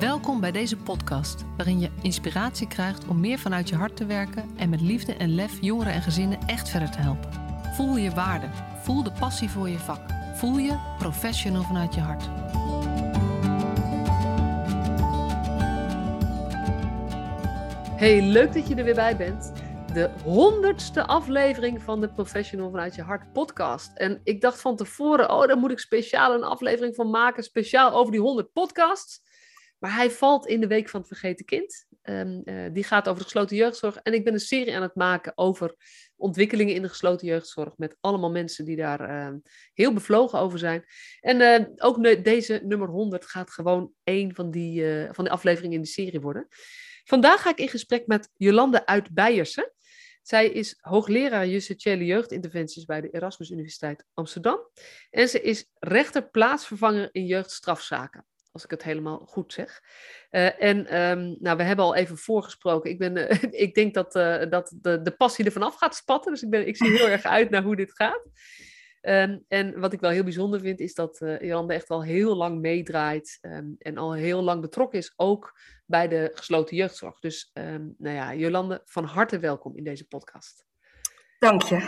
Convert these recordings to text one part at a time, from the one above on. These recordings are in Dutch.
Welkom bij deze podcast, waarin je inspiratie krijgt om meer vanuit je hart te werken en met liefde en lef jongeren en gezinnen echt verder te helpen. Voel je waarde, voel de passie voor je vak, voel je professional vanuit je hart. Hey, leuk dat je er weer bij bent. De honderdste aflevering van de Professional vanuit je hart podcast. En ik dacht van tevoren, oh, daar moet ik speciaal een aflevering van maken, speciaal over die 100 podcasts. Maar hij valt in de Week van het Vergeten Kind. Um, uh, die gaat over de gesloten jeugdzorg. En ik ben een serie aan het maken over ontwikkelingen in de gesloten jeugdzorg. Met allemaal mensen die daar uh, heel bevlogen over zijn. En uh, ook deze nummer 100 gaat gewoon één van die, van de afleveringen in de serie worden. Vandaag ga ik in gesprek met Jolande uit Beiersen. Zij is hoogleraar justitiële jeugdinterventies bij de Erasmus Universiteit Amsterdam. En ze is rechter plaatsvervanger in jeugdstrafzaken als ik het helemaal goed zeg. Uh, en um, nou, we hebben al even voorgesproken. Ik, ben, uh, ik denk dat, uh, dat de, de passie er vanaf gaat spatten. Dus ik, ben, ik zie heel erg uit naar hoe dit gaat. Um, en wat ik wel heel bijzonder vind, is dat Jolande echt al heel lang meedraait. Um, en al heel lang betrokken is, ook bij de gesloten jeugdzorg. Dus nou ja, Jolande, van harte welkom in deze podcast. Dank je.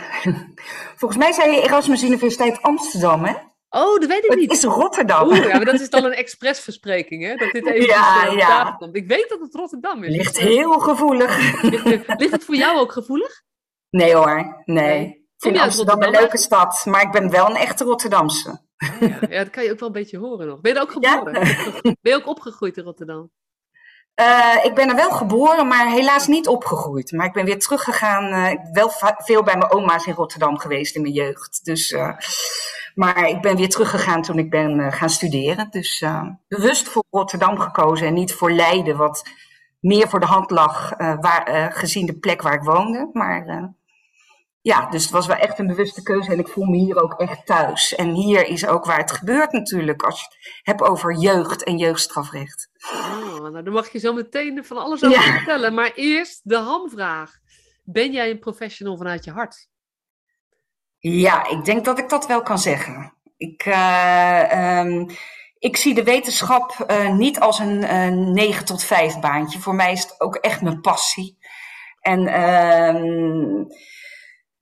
Volgens mij zei je Erasmus Universiteit Amsterdam, hè? Oh, dat weet ik niet. Het is Rotterdam. Oeh, ja, maar dat is dan een expressverspreking, hè? Dat dit even ja, uh, ja. komt. Ik weet dat het Rotterdam is. Ligt heel gevoelig. Ligt, ligt, het voor jou ook gevoelig? Nee hoor, nee. Ik vind Amsterdam een leuke stad, maar ik ben wel een echte Rotterdamse. Oh, ja. ja, dat kan je ook wel een beetje horen nog. Ben je er ook geboren? Ja? Ben je ook opgegroeid in Rotterdam? Uh, ik ben er wel geboren, maar helaas niet opgegroeid. Maar ik ben weer teruggegaan. Uh, wel veel bij mijn oma's in Rotterdam geweest in mijn jeugd. Dus uh, maar ik ben weer teruggegaan toen ik ben uh, gaan studeren. Dus uh, bewust voor Rotterdam gekozen en niet voor Leiden, wat meer voor de hand lag, uh, waar, gezien de plek waar ik woonde. Maar ja, dus het was wel echt een bewuste keuze en ik voel me hier ook echt thuis. En hier is ook waar het gebeurt natuurlijk, als je het hebt over jeugd en jeugdstrafrecht. Oh, nou, dan mag je zo meteen van alles over ja. vertellen. Maar eerst de hamvraag. Ben jij een professional vanuit je hart? Ja, ik denk dat ik dat wel kan zeggen. Ik, uh, um, ik zie de wetenschap uh, niet als een uh, 9 tot 5 baantje. Voor mij is het ook echt mijn passie. En uh,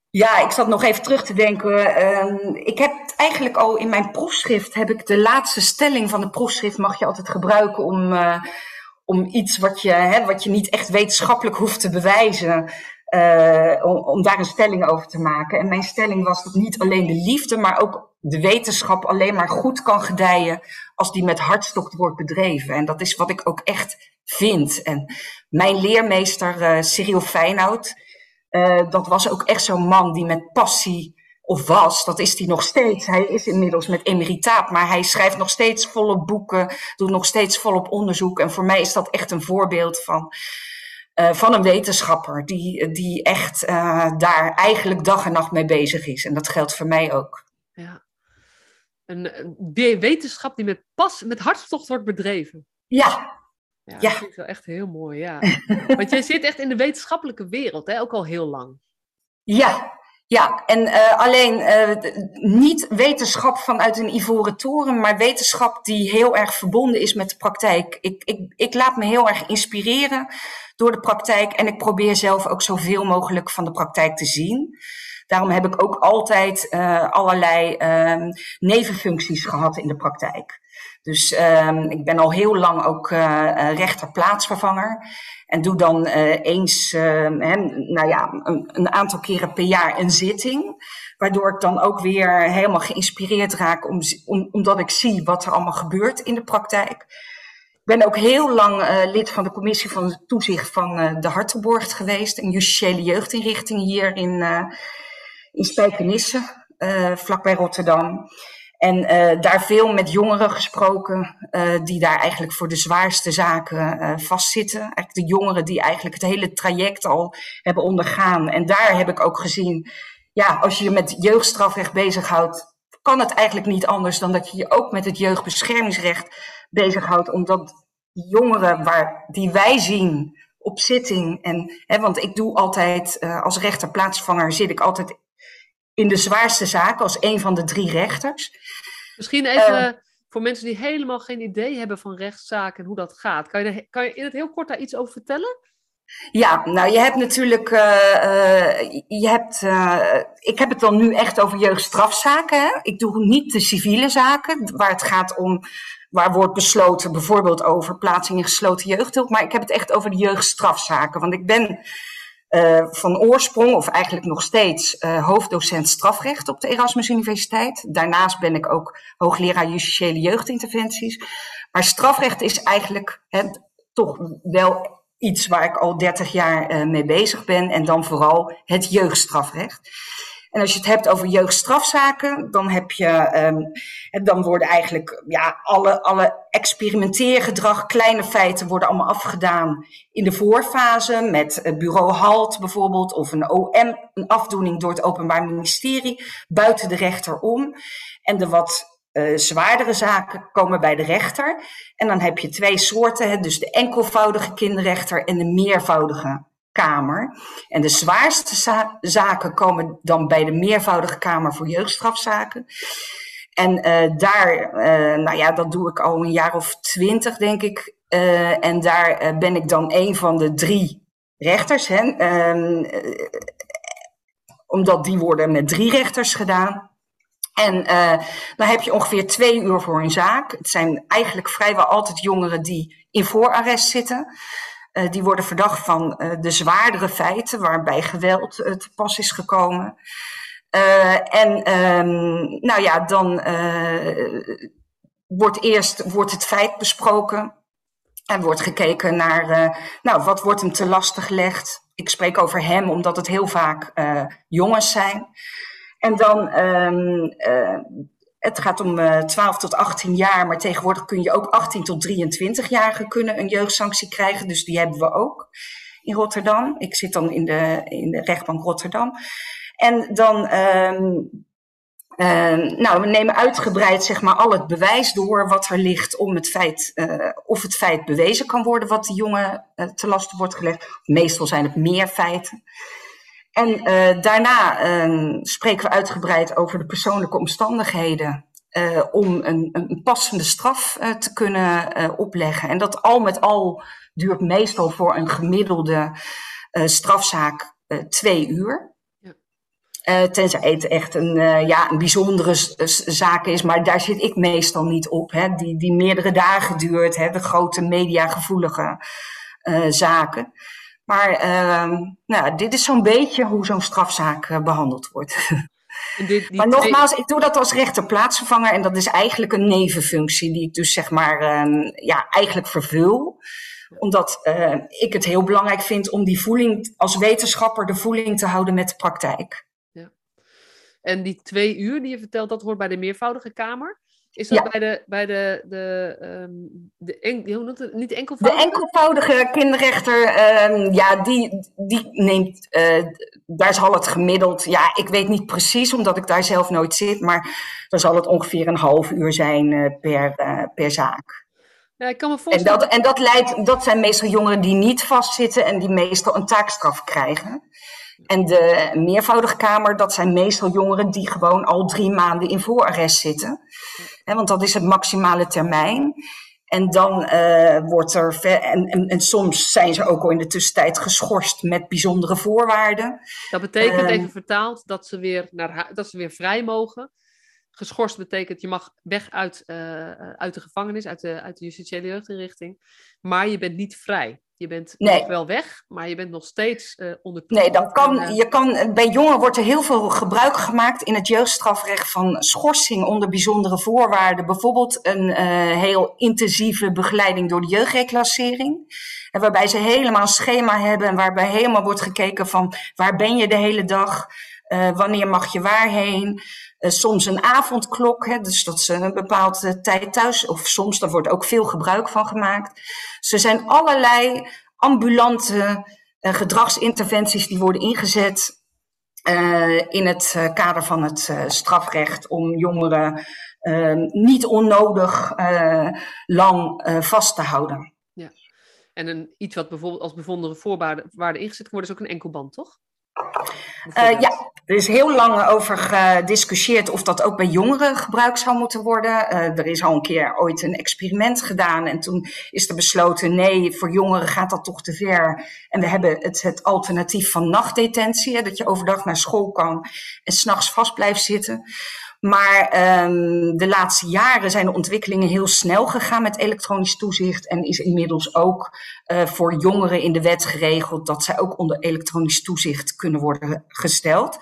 ja, ik zat nog even terug te denken. Ehm, ik heb eigenlijk al in mijn proefschrift, heb ik de laatste stelling van de proefschrift, mag je altijd gebruiken om, uh, om iets wat je, hè, wat je niet echt wetenschappelijk hoeft te bewijzen, om, om, daar een stelling over te maken. En mijn stelling was dat niet alleen de liefde, maar ook de wetenschap alleen maar goed kan gedijen als die met hartstocht wordt bedreven. En dat is wat ik ook echt vind. En mijn leermeester uh, Cyril Feyenoord, uh, dat was ook echt zo'n man die met passie of was, dat is hij nog steeds. Hij is inmiddels met emeritaat, maar hij schrijft nog steeds volop boeken, doet nog steeds volop onderzoek. En voor mij is dat echt een voorbeeld van uh, van een wetenschapper die, die echt uh, daar eigenlijk dag en nacht mee bezig is. En dat geldt voor mij ook. Ja. Een, een wetenschap die met pas, met hartstocht wordt bedreven. Ja. Ja, ja. dat vind ik wel echt heel mooi, ja. Want jij zit echt in de wetenschappelijke wereld, hè? ook al heel lang. Ja, ja, en uh, alleen uh, niet wetenschap vanuit een ivoren toren, maar wetenschap die heel erg verbonden is met de praktijk. Ik, ik, ik laat me heel erg inspireren door de praktijk en ik probeer zelf ook zoveel mogelijk van de praktijk te zien. Daarom heb ik ook altijd uh, allerlei uh, nevenfuncties gehad in de praktijk. Dus uh, ik ben al heel lang ook rechterplaatsvervanger. En doe dan uh, eens, uh, hè, nou ja, een, een, aantal keren per jaar een zitting. Waardoor ik dan ook weer helemaal geïnspireerd raak, om, om, omdat ik zie wat er allemaal gebeurt in de praktijk. Ik ben ook heel lang uh, lid van de commissie van toezicht van de Hartenborg geweest. Een justitiële jeugdinrichting hier in, in Spijkenisse, vlakbij Rotterdam. En uh, daar veel met jongeren gesproken, uh, die daar eigenlijk voor de zwaarste zaken uh, vastzitten. Eigenlijk de jongeren die eigenlijk het hele traject al hebben ondergaan. En daar heb ik ook gezien, ja, als je je met jeugdstrafrecht bezighoudt, kan het eigenlijk niet anders dan dat je je ook met het jeugdbeschermingsrecht bezighoudt. Omdat jongeren waar, die wij zien op zitting, en, hè, want ik doe altijd als rechterplaatsvanger, zit ik altijd in de zwaarste zaken als een van de drie rechters. Misschien even uh, voor mensen die helemaal geen idee hebben van rechtszaken en hoe dat gaat. Kan je, kan je in het heel kort daar iets over vertellen? Ja, nou je hebt natuurlijk, uh, je hebt, uh, ik heb het dan nu echt over jeugdstrafzaken. Hè? Ik doe niet de civiele zaken, waar het gaat om, waar wordt besloten bijvoorbeeld over plaatsing in gesloten jeugdhulp. Maar ik heb het echt over de jeugdstrafzaken. Want ik ben uh, van oorsprong, of eigenlijk nog steeds, hoofddocent strafrecht op de Erasmus Universiteit. Daarnaast ben ik ook hoogleraar justitiële jeugdinterventies. Maar strafrecht is eigenlijk het, toch wel iets waar ik al 30 jaar uh, mee bezig ben. En dan vooral het jeugdstrafrecht. En als je het hebt over jeugdstrafzaken, dan heb je, um, dan worden eigenlijk ja, alle, alle experimenteergedrag, kleine feiten worden allemaal afgedaan in de voorfase met bureau HALT bijvoorbeeld of een OM, een afdoening door het Openbaar Ministerie buiten de rechter om. En de wat uh, zwaardere zaken komen bij de rechter. En dan heb je twee soorten, dus de enkelvoudige kinderrechter en de meervoudige kamer. En de zwaarste za zaken komen dan bij de meervoudige kamer voor jeugdstrafzaken. En uh, daar, uh, nou ja, dat doe ik al een jaar of twintig, denk ik. en daar ben ik dan een van de drie rechters. Hè, ehm, omdat die worden met drie rechters gedaan. En dan heb je ongeveer twee uur voor een zaak. Het zijn eigenlijk vrijwel altijd jongeren die in voorarrest zitten. Uh, die worden verdacht van uh, de zwaardere feiten waarbij geweld te pas is gekomen. en um, nou ja, dan wordt eerst wordt het feit besproken. En wordt gekeken naar, nou, wat wordt hem te lastig gelegd. Ik spreek over hem omdat het heel vaak jongens zijn. En dan, uh, het gaat om uh, eh, 12 tot 18 jaar, maar tegenwoordig kun je ook 18 tot 23-jarigen kunnen een jeugdsanctie krijgen. Dus die hebben we ook in Rotterdam. Ik zit dan in de, in de rechtbank Rotterdam. En dan, um, nou, we nemen uitgebreid zeg maar al het bewijs door wat er ligt om het feit, uh, of het feit bewezen kan worden wat de jongen uh, te lasten wordt gelegd. Meestal zijn het meer feiten. En uh, daarna uh, spreken we uitgebreid over de persoonlijke omstandigheden uh, om een, een, passende straf te kunnen opleggen. En dat al met al duurt meestal voor een gemiddelde strafzaak twee uur. Ja. tenzij het echt een, ja, een bijzondere zaak is, maar daar zit ik meestal niet op. Hè, die, die meerdere dagen duurt, hè, de grote mediagevoelige zaken. Maar uh, nou, dit is zo'n beetje hoe zo'n strafzaak uh, behandeld wordt. Dit, maar nogmaals, ik doe dat als rechterplaatsvervanger en dat is eigenlijk een nevenfunctie die ik dus zeg maar uh, ja, eigenlijk vervul. Omdat uh, ik het heel belangrijk vind om die voeling als wetenschapper de voeling te houden met de praktijk. Ja. En die twee uur die je vertelt, dat hoort bij de meervoudige kamer? Is dat bij de, bij de, de, um, de en, hoe noemt het, niet enkelvoudige? De enkelvoudige kinderrechter, um, ja, die, die neemt, uh, daar zal het gemiddeld, ja, ik weet niet precies, omdat ik daar zelf nooit zit, maar dan zal het ongeveer een half uur zijn uh, per, uh, per zaak. Ja, ik kan me voorstellen. En, dat, en dat, leidt, dat zijn meestal jongeren die niet vastzitten en die meestal een taakstraf krijgen. En de meervoudige kamer, dat zijn meestal jongeren die gewoon al drie maanden in voorarrest zitten. Want dat is het maximale termijn. En dan uh, wordt er. En, en, en, soms zijn ze ook al in de tussentijd geschorst met bijzondere voorwaarden. Dat betekent, uh, even vertaald, dat ze, weer naar, dat ze weer vrij mogen. Geschorst betekent je mag weg uit, uh, uit de gevangenis, uit de, uit de justitiële jeugdinrichting. Maar je bent niet vrij. Je bent nee. nog wel weg, maar je bent nog steeds uh, onder Nee, dan kan, en, uh... je kan, bij jongeren wordt er heel veel gebruik gemaakt in het jeugdstrafrecht van schorsing onder bijzondere voorwaarden. Bijvoorbeeld een uh, heel intensieve begeleiding door de jeugdreclassering. En waarbij ze helemaal een schema hebben en waarbij helemaal wordt gekeken van waar ben je de hele dag, wanneer mag je waarheen. Uh, soms een avondklok, hè, dus dat ze een bepaalde tijd thuis, of soms, daar wordt ook veel gebruik van gemaakt. Dus er zijn allerlei ambulante uh, gedragsinterventies die worden ingezet in het kader van het strafrecht om jongeren niet onnodig lang vast te houden. Ja. En een, iets wat bijvoorbeeld als bijzondere voorwaarde ingezet wordt, is ook een enkelband, toch? Uh, ja, er is heel lang over gediscussieerd of dat ook bij jongeren gebruikt zou moeten worden. Uh, er is al een keer ooit een experiment gedaan en toen is er besloten: nee, voor jongeren gaat dat toch te ver. En we hebben het, het alternatief van nachtdetentie, dat je overdag naar school kan en s'nachts vast blijft zitten. Maar um, de laatste jaren zijn de ontwikkelingen heel snel gegaan met elektronisch toezicht. En is inmiddels ook uh, voor jongeren in de wet geregeld dat zij ook onder elektronisch toezicht kunnen worden gesteld.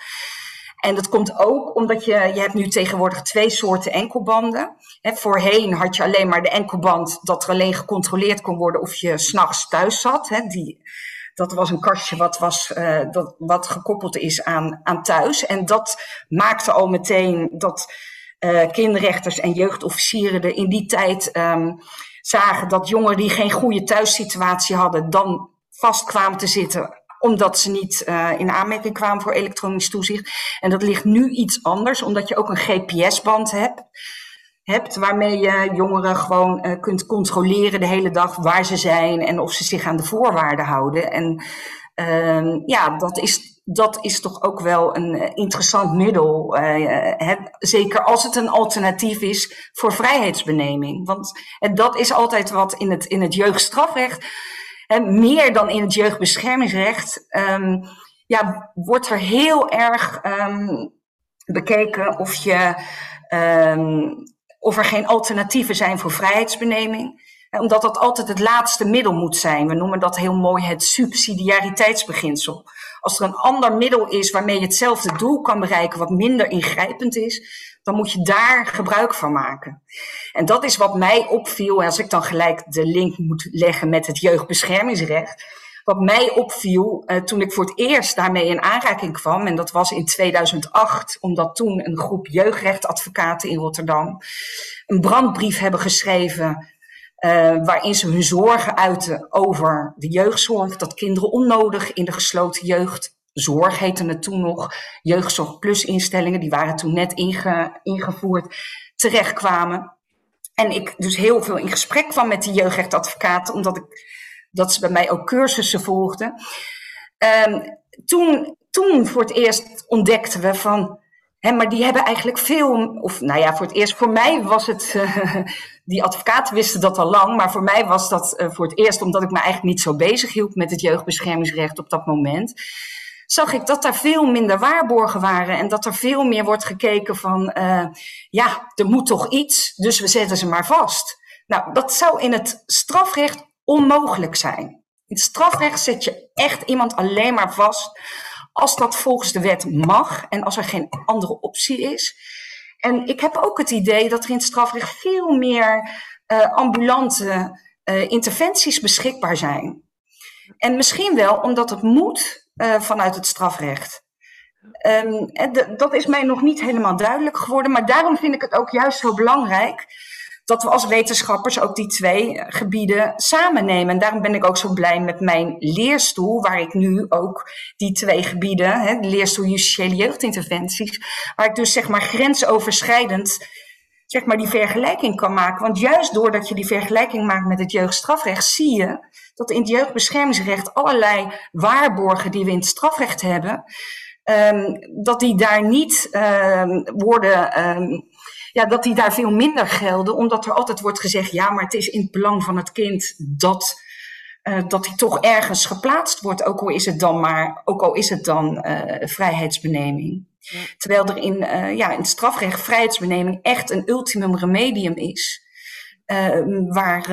En dat komt ook omdat je, je hebt nu tegenwoordig twee soorten enkelbanden. He, voorheen had je alleen maar de enkelband dat er alleen gecontroleerd kon worden of je s'nachts thuis zat. Die, dat was een kastje wat, was, uh, dat, wat gekoppeld is aan, aan thuis. En dat maakte al meteen dat uh, kinderrechters en jeugdofficieren er in die tijd um, zagen dat jongeren die geen goede thuissituatie hadden, dan vast kwamen te zitten omdat ze niet uh, in aanmerking kwamen voor elektronisch toezicht. En dat ligt nu iets anders, omdat je ook een GPS-band hebt hebt, waarmee je jongeren gewoon uh, kunt controleren de hele dag waar ze zijn en of ze zich aan de voorwaarden houden. En uh, ja, dat is, dat is toch ook wel een uh, interessant middel. Uh, zeker als het een alternatief is voor vrijheidsbeneming. Want dat is altijd wat in het, in het jeugdstrafrecht, en meer dan in het jeugdbeschermingsrecht, um, ja, wordt er heel erg um, bekeken of je. Of er geen alternatieven zijn voor vrijheidsbeneming. Omdat dat altijd het laatste middel moet zijn. We noemen dat heel mooi het subsidiariteitsbeginsel. Als er een ander middel is waarmee je hetzelfde doel kan bereiken, wat minder ingrijpend is, dan moet je daar gebruik van maken. En dat is wat mij opviel, als ik dan gelijk de link moet leggen met het jeugdbeschermingsrecht. Wat mij opviel uh, toen ik voor het eerst daarmee in aanraking kwam, en dat was in 2008, omdat toen een groep jeugdrechtadvocaten in Rotterdam een brandbrief hebben geschreven. Uh, waarin ze hun zorgen uiten over de jeugdzorg, dat kinderen onnodig in de gesloten jeugdzorg, heette het toen nog, jeugdzorg die waren toen net inge, ingevoerd, terechtkwamen. En ik dus heel veel in gesprek kwam met die jeugdrechtadvocaten, omdat ik dat ze bij mij ook cursussen volgden. Um, toen, toen voor het eerst ontdekten we van, hè, maar die hebben eigenlijk veel, of nou ja, voor het eerst, voor mij was het, die advocaten wisten dat al lang, maar voor mij was dat uh, voor het eerst, omdat ik me eigenlijk niet zo bezig hield met het jeugdbeschermingsrecht op dat moment, zag ik dat daar veel minder waarborgen waren en dat er veel meer wordt gekeken van, uh, ja, er moet toch iets, dus we zetten ze maar vast. Nou, dat zou in het strafrecht onmogelijk zijn. In het strafrecht zet je echt iemand alleen maar vast als dat volgens de wet mag en als er geen andere optie is. En ik heb ook het idee dat er in het strafrecht veel meer uh, ambulante uh, interventies beschikbaar zijn. En misschien wel omdat het moet uh, vanuit het strafrecht. Um, dat is mij nog niet helemaal duidelijk geworden, maar daarom vind ik het ook juist zo belangrijk dat we als wetenschappers ook die twee gebieden samen nemen. En daarom ben ik ook zo blij met mijn leerstoel, waar ik nu ook die twee gebieden, hè, de leerstoel justitiële jeugdinterventies, waar ik dus zeg maar grensoverschrijdend zeg maar die vergelijking kan maken. Want juist doordat je die vergelijking maakt met het jeugdstrafrecht, zie je dat in het jeugdbeschermingsrecht allerlei waarborgen die we in het strafrecht hebben, um, dat die daar niet um, worden um, ja, dat die daar veel minder gelden, omdat er altijd wordt gezegd, ja, maar het is in het belang van het kind dat, uh, dat hij toch ergens geplaatst wordt, ook al is het dan maar, ook al is het dan uh, vrijheidsbeneming. Ja. Terwijl er in, uh, ja, in het strafrecht vrijheidsbeneming echt een ultimum remedium is. Uh, waar,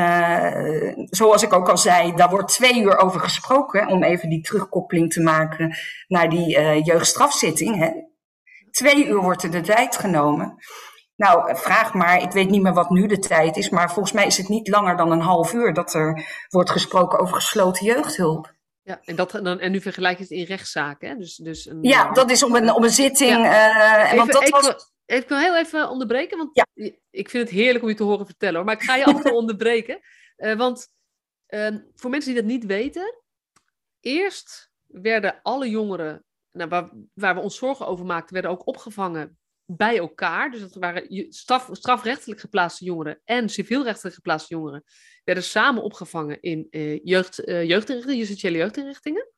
zoals ik ook al zei, daar wordt twee uur over gesproken, om even die terugkoppeling te maken naar die jeugdstrafzitting. Hè. Twee uur wordt er de tijd genomen. Nou, vraag maar, ik weet niet meer wat nu de tijd is, maar volgens mij is het niet langer dan een half uur dat er wordt gesproken over gesloten jeugdhulp. Ja, en, dat, dan, en nu vergelijk je het in rechtszaken. Hè? Dus, dus een, ja, dat is om een, om een zitting. Ja. Uh, even, want dat even, was... ik wil heel even onderbreken, want ja. ik vind het heerlijk om je te horen vertellen. Hoor, maar ik ga je af en toe onderbreken. Uh, want uh, voor mensen die dat niet weten, eerst werden alle jongeren nou, waar, waar we ons zorgen over maakten, werden ook opgevangen bij elkaar. Dus dat waren straf, strafrechtelijk geplaatste jongeren en civielrechtelijk geplaatste jongeren. werden samen opgevangen in uh, jeugd, uh, jeugdinrichtingen, justitiële jeugdinrichtingen.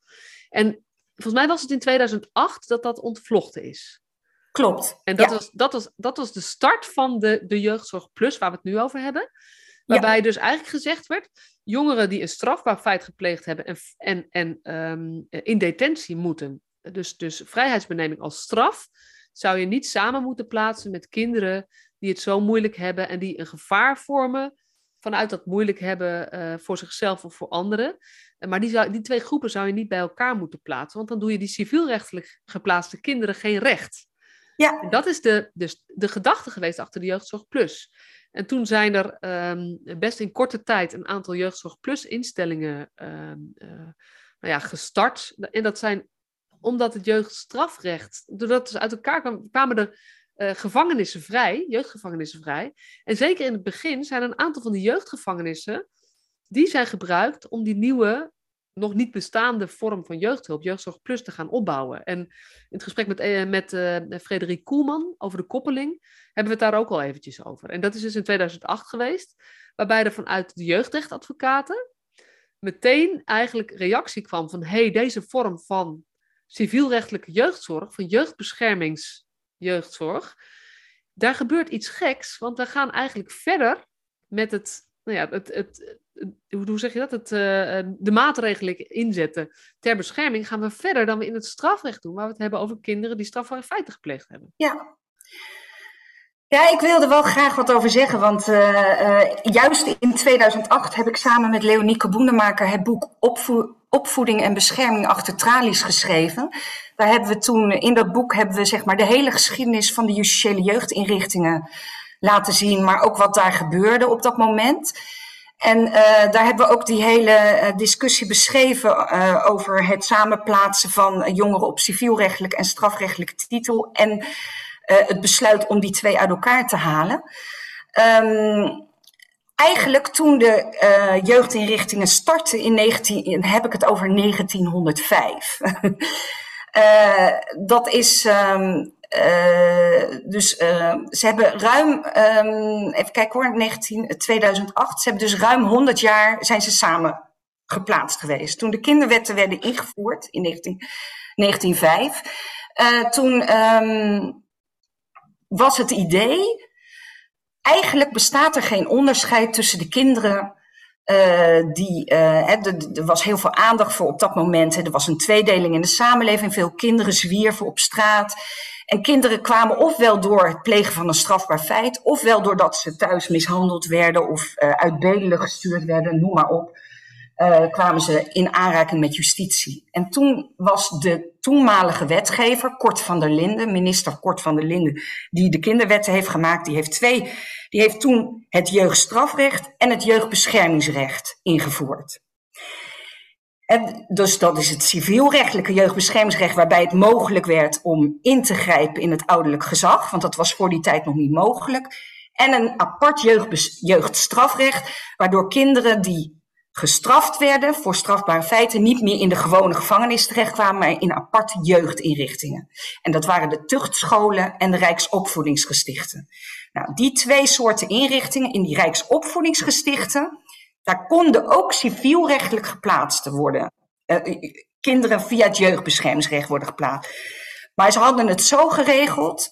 En volgens mij was het in 2008 dat dat ontvlochten is. Klopt. En dat, was, dat, was, dat was de start van de, de Jeugdzorg Plus, waar we het nu over hebben. Waarbij dus eigenlijk gezegd werd: jongeren die een strafbaar feit gepleegd hebben en, en, en ehm, in detentie moeten, dus, dus vrijheidsbeneming als straf, zou je niet samen moeten plaatsen met kinderen die het zo moeilijk hebben en die een gevaar vormen vanuit dat moeilijk hebben uh, voor zichzelf of voor anderen. Eh, maar die, zou, die twee groepen zou je niet bij elkaar moeten plaatsen, want dan doe je die civielrechtelijk geplaatste kinderen geen recht. Ja. En dat is de, dus de gedachte geweest achter de Jeugdzorg Plus. En toen zijn er um, best in korte tijd een aantal Jeugdzorg Plus instellingen um, uh, nou ja, gestart. En dat zijn omdat het jeugdstrafrecht, doordat ze uit elkaar kwamen, kwamen er uh, gevangenissen vrij, jeugdgevangenissen vrij. En zeker in het begin zijn een aantal van die jeugdgevangenissen, die zijn gebruikt om die nieuwe, nog niet bestaande vorm van jeugdhulp, Jeugdzorg Plus, te gaan opbouwen. En in het gesprek met, uh, met uh, Frederik Koelman over de koppeling, hebben we het daar ook al eventjes over. En dat is dus in 2008 geweest, waarbij er vanuit de jeugdrechtadvocaten meteen eigenlijk reactie kwam van, hey, deze vorm van civielrechtelijke jeugdzorg, van jeugdbeschermingsjeugdzorg, daar gebeurt iets geks, want we gaan eigenlijk verder met het, nou ja, het, het, hoe zeg je dat, het, uh, de maatregelen inzetten. Ter bescherming, gaan we verder dan we in het strafrecht doen, waar we het hebben over kinderen die strafbare feiten gepleegd hebben. Ja, ja, ik wilde wel graag wat over zeggen, want uh, uh, juist in 2008 heb ik samen met Leonieke Boenemaker het boek Opvo Opvoeding en Bescherming achter tralies geschreven. Daar hebben we toen, in dat boek hebben we zeg maar de hele geschiedenis van de justitiële jeugdinrichtingen laten zien, maar ook wat daar gebeurde op dat moment. En uh, daar hebben we ook die hele discussie beschreven over het samenplaatsen van jongeren op civielrechtelijk en strafrechtelijk titel. En het besluit om die twee uit elkaar te halen. Um, eigenlijk toen de uh, jeugdinrichtingen startten in 19, heb ik het over 1905. uh, dat is uh, dus uh, ze hebben ruim, even kijken hoor, 19, 2008, ze hebben dus ruim 100 jaar zijn ze samen geplaatst geweest. Toen de kinderwetten werden ingevoerd in 19, 1905, uh, toen was het idee, eigenlijk bestaat er geen onderscheid tussen de kinderen uh, die, uh, er was heel veel aandacht voor op dat moment. Hè, er was een tweedeling in de samenleving. Veel kinderen zwierven op straat. En kinderen kwamen ofwel door het plegen van een strafbaar feit, ofwel doordat ze thuis mishandeld werden of uh, uit bedelen gestuurd werden, noem maar op kwamen ze in aanraking met justitie. En toen was de toenmalige wetgever, Kort van der Linden, minister Kort van der Linden, die de kinderwetten heeft gemaakt, die heeft twee, die heeft toen het jeugdstrafrecht en het jeugdbeschermingsrecht ingevoerd. En dus dat is het civielrechtelijke jeugdbeschermingsrecht, waarbij het mogelijk werd om in te grijpen in het ouderlijk gezag, want dat was voor die tijd nog niet mogelijk. En een apart jeugdstrafrecht, waardoor kinderen die gestraft werden voor strafbare feiten, niet meer in de gewone gevangenis terechtkwamen, maar in aparte jeugdinrichtingen. En dat waren de tuchtscholen en de Rijksopvoedingsgestichten. Nou, die twee soorten inrichtingen in die Rijksopvoedingsgestichten, daar konden ook civielrechtelijk geplaatst worden. Uh, kinderen via het jeugdbeschermingsrecht worden geplaatst. Maar ze hadden het zo geregeld.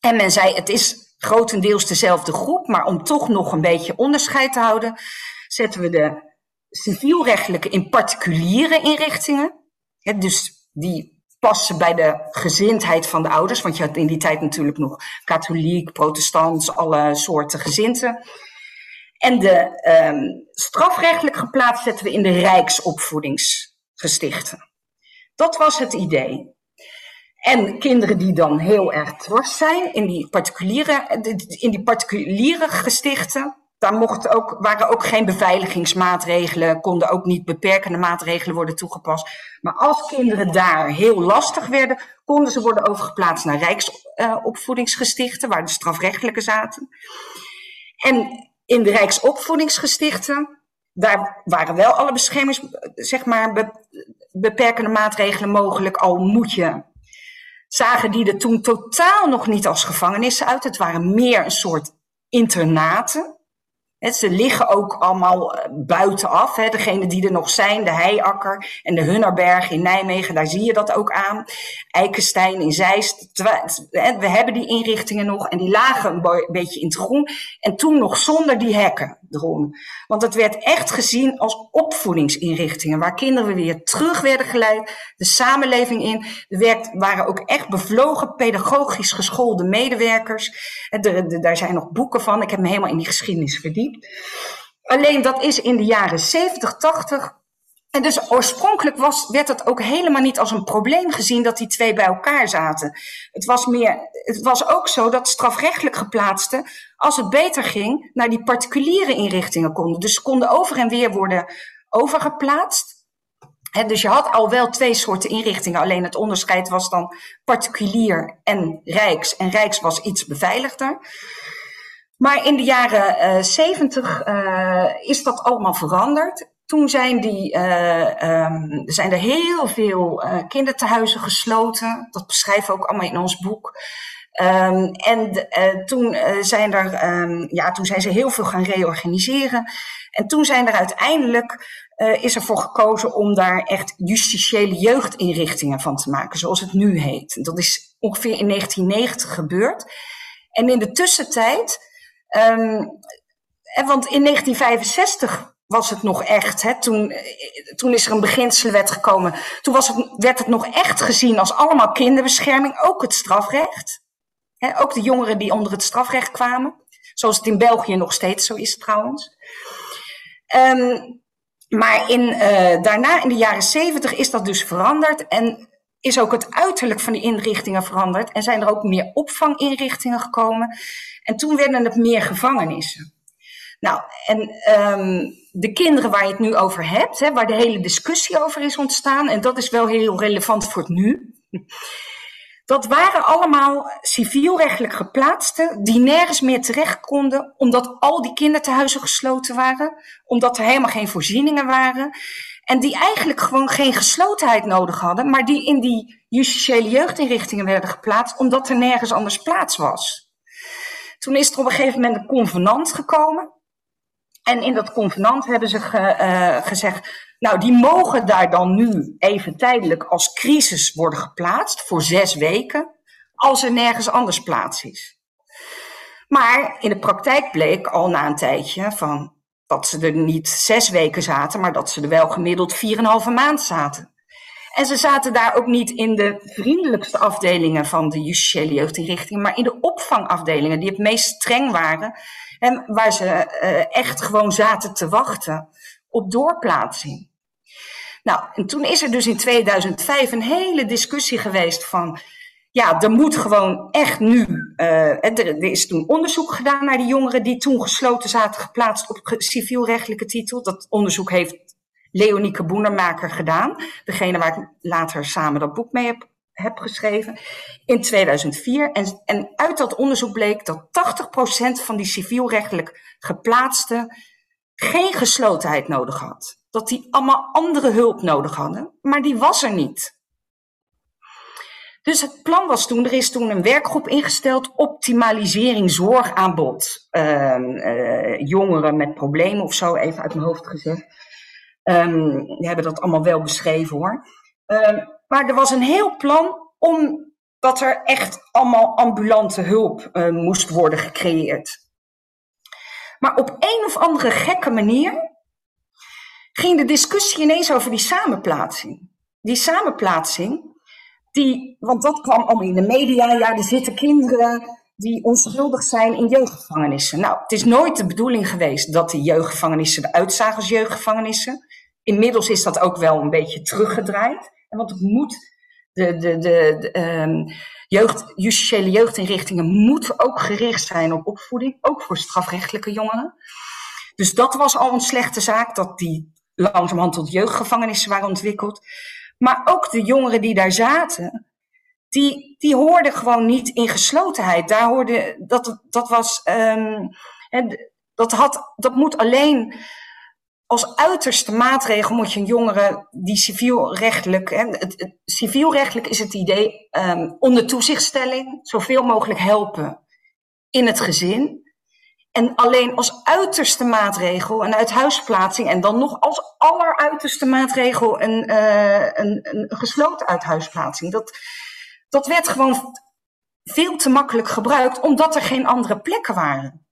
En men zei, het is grotendeels dezelfde groep, maar om toch nog een beetje onderscheid te houden, zetten we de civielrechtelijke in particuliere inrichtingen. Dus die passen bij de gezindheid van de ouders. Want je had in die tijd natuurlijk nog katholiek, protestants, alle soorten gezinten. En de um, strafrechtelijk geplaatst zetten we in de rijksopvoedingsgestichten. Dat was het idee. En kinderen die dan heel erg dwars zijn in die particuliere, in die particuliere gestichten, daar mochten ook, waren ook geen beveiligingsmaatregelen, konden ook niet beperkende maatregelen worden toegepast. Maar als kinderen daar heel lastig werden, konden ze worden overgeplaatst naar Rijksopvoedingsgestichten, waar de strafrechtelijke zaten. En in de Rijksopvoedingsgestichten, daar waren wel alle beschermings, zeg maar, be, beperkende maatregelen mogelijk, al moet je zagen die er toen totaal nog niet als gevangenissen uit. Het waren meer een soort internaten. Ze liggen ook allemaal eh, buitenaf. Hè. Degene die er nog zijn, de Heiakker en de Hunnerberg in Nijmegen, daar zie je dat ook aan. Eikenstein in Zeist. We hebben die inrichtingen nog en die lagen een beetje in het groen. En toen nog zonder die hekken erom. Want het werd echt gezien als opvoedingsinrichtingen, waar kinderen weer terug werden geleid, de samenleving in. Er waren ook echt bevlogen, pedagogisch geschoolde medewerkers. daar zijn nog boeken van. Ik heb me helemaal in die geschiedenis verdiept. Alleen dat is in de jaren 70, 80. En dus oorspronkelijk was, werd het ook helemaal niet als een probleem gezien dat die twee bij elkaar zaten. Het was, meer, het was ook zo dat strafrechtelijk geplaatsten, als het beter ging, naar die particuliere inrichtingen konden. Dus ze konden over en weer worden overgeplaatst. dus je had al wel twee soorten inrichtingen, alleen het onderscheid was dan particulier en rijks. En rijks was iets beveiligder. Maar in de jaren zeventig uh, is dat allemaal veranderd. Toen zijn, die, uh, um, zijn er heel veel uh, kindertehuizen gesloten. Dat beschrijven we ook allemaal in ons boek. Um, en toen, zijn er, um, ja, toen zijn ze heel veel gaan reorganiseren. En toen zijn er uiteindelijk is er voor gekozen om daar echt justitiële jeugdinrichtingen van te maken, zoals het nu heet. Dat is ongeveer in 1990 gebeurd. En in de tussentijd Um, want in 1965 was het nog echt. Hè, toen, toen is er een beginselenwet gekomen. Toen was het, werd het nog echt gezien als allemaal kinderbescherming, ook het strafrecht. Hè, ook de jongeren die onder het strafrecht kwamen. Zoals het in België nog steeds zo is trouwens. Um, maar in, uh, daarna, in de jaren zeventig, is dat dus veranderd. En is ook het uiterlijk van die inrichtingen veranderd. En zijn er ook meer opvanginrichtingen gekomen. En toen werden het meer gevangenissen. Nou, en um, de kinderen waar je het nu over hebt, hè, waar de hele discussie over is ontstaan, en dat is wel heel relevant voor het nu. Dat waren allemaal civielrechtelijk geplaatsten die nergens meer terecht konden, omdat al die kinderthuizen gesloten waren, omdat er helemaal geen voorzieningen waren. En die eigenlijk gewoon geen geslotenheid nodig hadden, maar die in die justitiële jeugdinrichtingen werden geplaatst, omdat er nergens anders plaats was. Toen is er op een gegeven moment een convenant gekomen. En in dat convenant hebben ze uh, gezegd, nou die mogen daar dan nu even tijdelijk als crisis worden geplaatst voor zes weken, als er nergens anders plaats is. Maar in de praktijk bleek al na een tijdje van dat ze er niet zes weken zaten, maar dat ze er wel gemiddeld vier en een halve maand zaten. En ze zaten daar ook niet in de vriendelijkste afdelingen van de justitiële jeugdinrichtingen, maar in de opvangafdelingen die het meest streng waren. En waar ze uh, echt gewoon zaten te wachten op doorplaatsing. Nou, en toen is er dus in 2005 een hele discussie geweest van, ja, er moet gewoon echt nu, uh, er, er, is toen onderzoek gedaan naar die jongeren die toen gesloten zaten geplaatst op civielrechtelijke titel. Dat onderzoek heeft Leonieke Boenermaker gedaan. Degene waar ik later samen dat boek mee heb, heb geschreven. In 2004. En, en uit dat onderzoek bleek dat 80% van die civielrechtelijk geplaatsten geen geslotenheid nodig had. Dat die allemaal andere hulp nodig hadden, maar die was er niet. Dus het plan was toen, er is toen een werkgroep ingesteld, optimalisering zorgaanbod. Uh, uh, jongeren met problemen of zo, even uit mijn hoofd gezegd. Um, die hebben dat allemaal wel beschreven hoor. Um, maar er was een heel plan omdat er echt allemaal ambulante hulp uh, moest worden gecreëerd. Maar op een of andere gekke manier ging de discussie ineens over die samenplaatsing. Die samenplaatsing, die, want dat kwam allemaal in de media, ja, er zitten kinderen die onschuldig zijn in jeugdgevangenissen. Nou, het is nooit de bedoeling geweest dat die jeugdgevangenissen eruit zagen als jeugdgevangenissen. Inmiddels is dat ook wel een beetje teruggedraaid. Want het moet, de, de, de, de um, jeugd, justitiële jeugdinrichtingen moeten ook gericht zijn op opvoeding, ook voor strafrechtelijke jongeren. Dus dat was al een slechte zaak, dat die langzamerhand tot jeugdgevangenissen waren ontwikkeld. Maar ook de jongeren die daar zaten, die, die hoorden gewoon niet in geslotenheid. Daar hoorde, dat, dat was, um, dat, had, dat moet alleen als uiterste maatregel moet je een jongere die civielrechtelijk, hè, het, civielrechtelijk is het idee um, onder toezichtstelling zoveel mogelijk helpen in het gezin. En alleen als uiterste maatregel een uithuisplaatsing en dan nog als alleruiterste maatregel een, uh, een gesloten uithuisplaatsing. Dat, dat werd gewoon veel te makkelijk gebruikt omdat er geen andere plekken waren.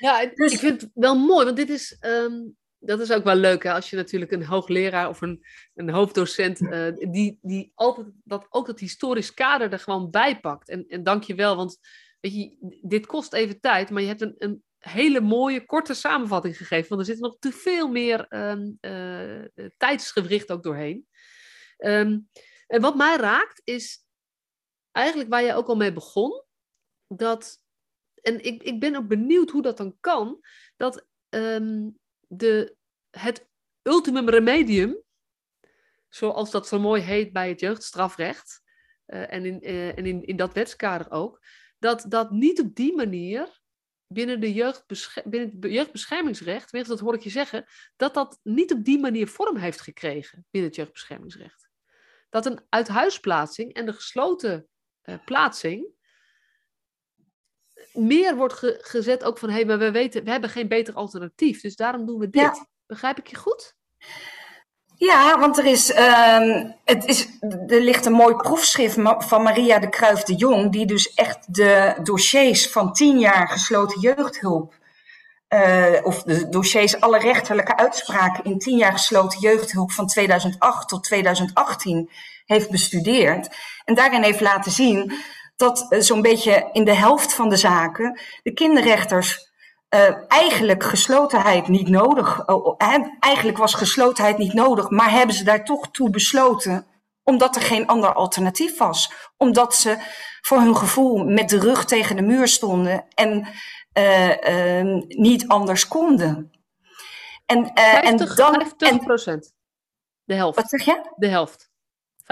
Ja, dus, ik vind het wel mooi, want dit is, um, dat is ook wel leuk hè, als je natuurlijk een hoogleraar of een, een hoofddocent, uh, die, die altijd dat, ook dat historisch kader er gewoon bij pakt. En, en dank je wel, want weet je, dit kost even tijd, maar je hebt een, een hele mooie, korte samenvatting gegeven. Want er zit nog te veel meer um, uh, tijdsgewricht ook doorheen. Um, en wat mij raakt is eigenlijk waar je ook al mee begon. Dat, en ik, ik ben ook benieuwd hoe dat dan kan. Dat um, de, het ultimum remedium, zoals dat zo mooi heet bij het jeugdstrafrecht. Uh, en in, uh, en in, in dat wetskader ook dat dat niet op die manier binnen, de binnen het jeugdbeschermingsrecht, dat hoor ik je zeggen, dat dat niet op die manier vorm heeft gekregen binnen het jeugdbeschermingsrecht. Dat een uithuisplaatsing en de gesloten uh, plaatsing meer wordt gezet ook van, hé, hey, maar we weten, we hebben geen beter alternatief, dus daarom doen we dit. Begrijp ik je goed? Ja, want er, is, uh, het is, er ligt een mooi proefschrift van Maria de Kruif de Jong, die dus echt de dossiers van tien jaar gesloten jeugdhulp, uh, of de dossiers, alle rechterlijke uitspraken in tien jaar gesloten jeugdhulp van 2008 tot 2018 heeft bestudeerd. En daarin heeft laten zien dat uh, zo'n beetje in de helft van de zaken de kinderrechters uh, eigenlijk geslotenheid niet nodig. Uh, eigenlijk was geslotenheid niet nodig, maar hebben ze daar toch toe besloten, omdat er geen ander alternatief was. Omdat ze voor hun gevoel met de rug tegen de muur stonden en uh, niet anders konden. En, 50, en dan. 50 procent. De helft. Wat zeg je? De helft.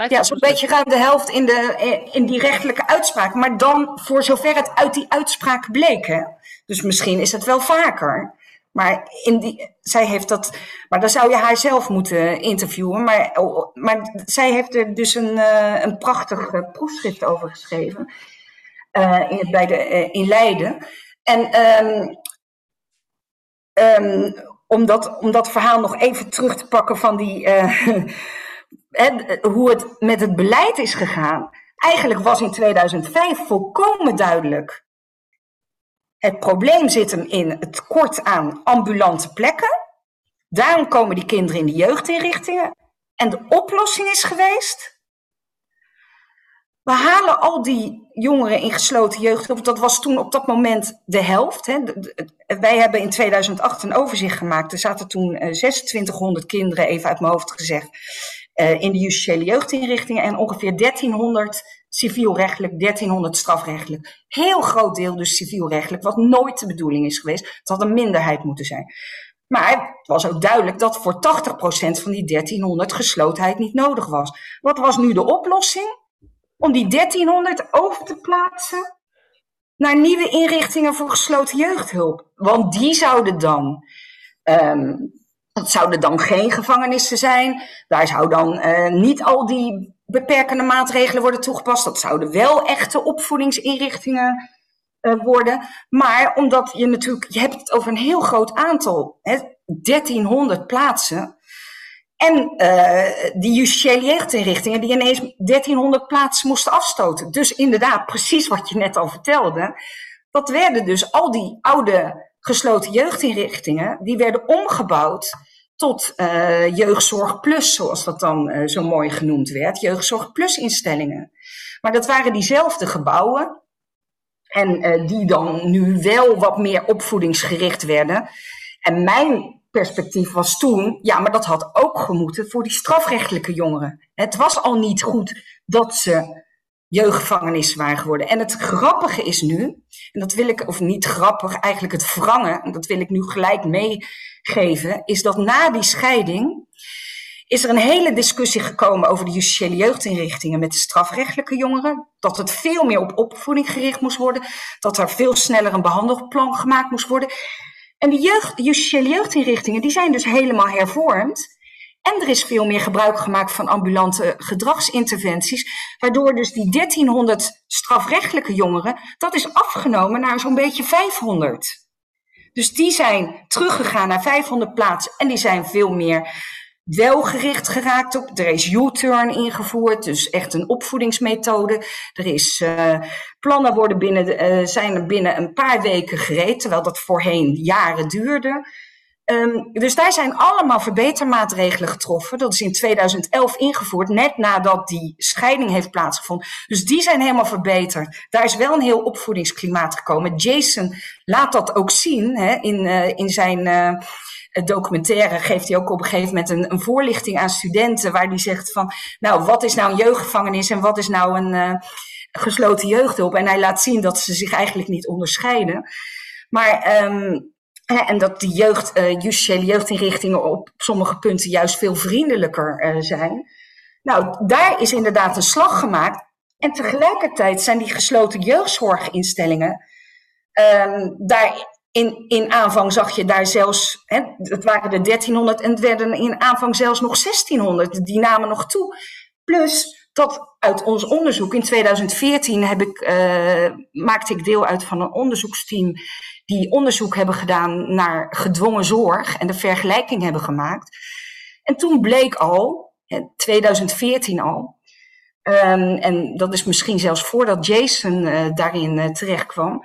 Ja, zo'n beetje ruim de helft in, de, in die rechtelijke uitspraak. Maar dan voor zover het uit die uitspraak bleek. Hè? Dus misschien is het wel vaker. Maar in die, zij heeft dat. Maar dan zou je haar zelf moeten interviewen. Maar, oh, maar zij heeft er dus een, uh, een prachtig uh, proefschrift over geschreven. Uh, in, bij de, in Leiden. En um, um, om, dat, om dat verhaal nog even terug te pakken van die. Hoe het met het beleid is gegaan. Eigenlijk was in 2005 volkomen duidelijk het probleem zit hem in het tekort aan ambulante plekken. Daarom komen die kinderen in de jeugdinrichtingen. En de oplossing is geweest. We halen al die jongeren in gesloten jeugdhulp. Dat was toen op dat moment de helft. Hè. wij hebben in 2008 een overzicht gemaakt. Er zaten toen 2600 eh, kinderen, even uit mijn hoofd gezegd, eh, in de justitiële jeugdinrichtingen. En ongeveer 1300 civielrechtelijk, 1300 strafrechtelijk. Heel groot deel dus civielrechtelijk, wat nooit de bedoeling is geweest. Het had een minderheid moeten zijn. Maar het was ook duidelijk dat voor 80% van die 1300 geslotenheid niet nodig was. Wat was nu de oplossing? Om die 1300 over te plaatsen naar nieuwe inrichtingen voor gesloten jeugdhulp. Want die zouden dan um, dat zouden dan geen gevangenissen zijn. Daar zou dan uh, niet al die beperkende maatregelen worden toegepast. Dat zouden wel echte opvoedingsinrichtingen uh, worden. Maar omdat je natuurlijk, je hebt het over een heel groot aantal, hè, 1300 plaatsen. En uh, die justitiële jeugdinrichtingen die ineens 1300 plaatsen moesten afstoten. Dus inderdaad, precies wat je net al vertelde. Dat werden dus al die oude gesloten jeugdinrichtingen, die werden omgebouwd tot uh, jeugdzorg plus, zoals dat dan uh, zo mooi genoemd werd, jeugdzorg plus instellingen. Maar dat waren diezelfde gebouwen en uh, die dan nu wel wat meer opvoedingsgericht werden. En mijn perspectief was toen, ja, maar dat had ook gemoeten voor die strafrechtelijke jongeren. Het was al niet goed dat ze jeugdgevangenis waren geworden. En het grappige is nu, en dat wil ik, of niet grappig, eigenlijk het wrangen, en dat wil ik nu gelijk meegeven, is dat na die scheiding is er een hele discussie gekomen over de justitiële jeugdinrichtingen met de strafrechtelijke jongeren. Dat het veel meer op opvoeding gericht moest worden. Dat er veel sneller een behandelplan gemaakt moest worden. En die jeugd, justitiële jeugdinrichtingen die zijn dus helemaal hervormd. En er is veel meer gebruik gemaakt van ambulante gedragsinterventies, waardoor dus die 1300 strafrechtelijke jongeren, dat is afgenomen naar zo'n beetje 500. Dus die zijn teruggegaan naar 500 plaatsen en die zijn veel meer wel gericht geraakt op. Er is U-turn ingevoerd, dus echt een opvoedingsmethode. Er is uh, plannen worden binnen, uh, zijn er binnen een paar weken gereed, terwijl dat voorheen jaren duurde. Um, dus daar zijn allemaal verbetermaatregelen getroffen. Dat is in 2011 ingevoerd, net nadat die scheiding heeft plaatsgevonden. Dus die zijn helemaal verbeterd. Daar is wel een heel opvoedingsklimaat gekomen. Jason laat dat ook zien hè, in, uh, in zijn uh, documentaire. Geeft hij ook op een gegeven moment een, een voorlichting aan studenten. Waar hij zegt van, nou, wat is nou een jeugdgevangenis en wat is nou een uh, gesloten jeugdhulp? En hij laat zien dat ze zich eigenlijk niet onderscheiden. Maar um, en dat de jeugd, uh, justitiële jeugdinrichtingen op sommige punten juist veel vriendelijker uh, zijn. Nou, daar is inderdaad een slag gemaakt. En tegelijkertijd zijn die gesloten jeugdzorginstellingen. Um, daar in, in aanvang zag je daar zelfs, hè, het waren de 1300 en het werden in aanvang zelfs nog 1600. Die namen nog toe. Plus dat uit ons onderzoek in 2014 heb ik, uh, maakte ik deel uit van een onderzoeksteam die onderzoek hebben gedaan naar gedwongen zorg en de vergelijking hebben gemaakt. En toen bleek al, in 2014 al, um, en dat is misschien zelfs voordat Jason uh, daarin uh, terecht kwam.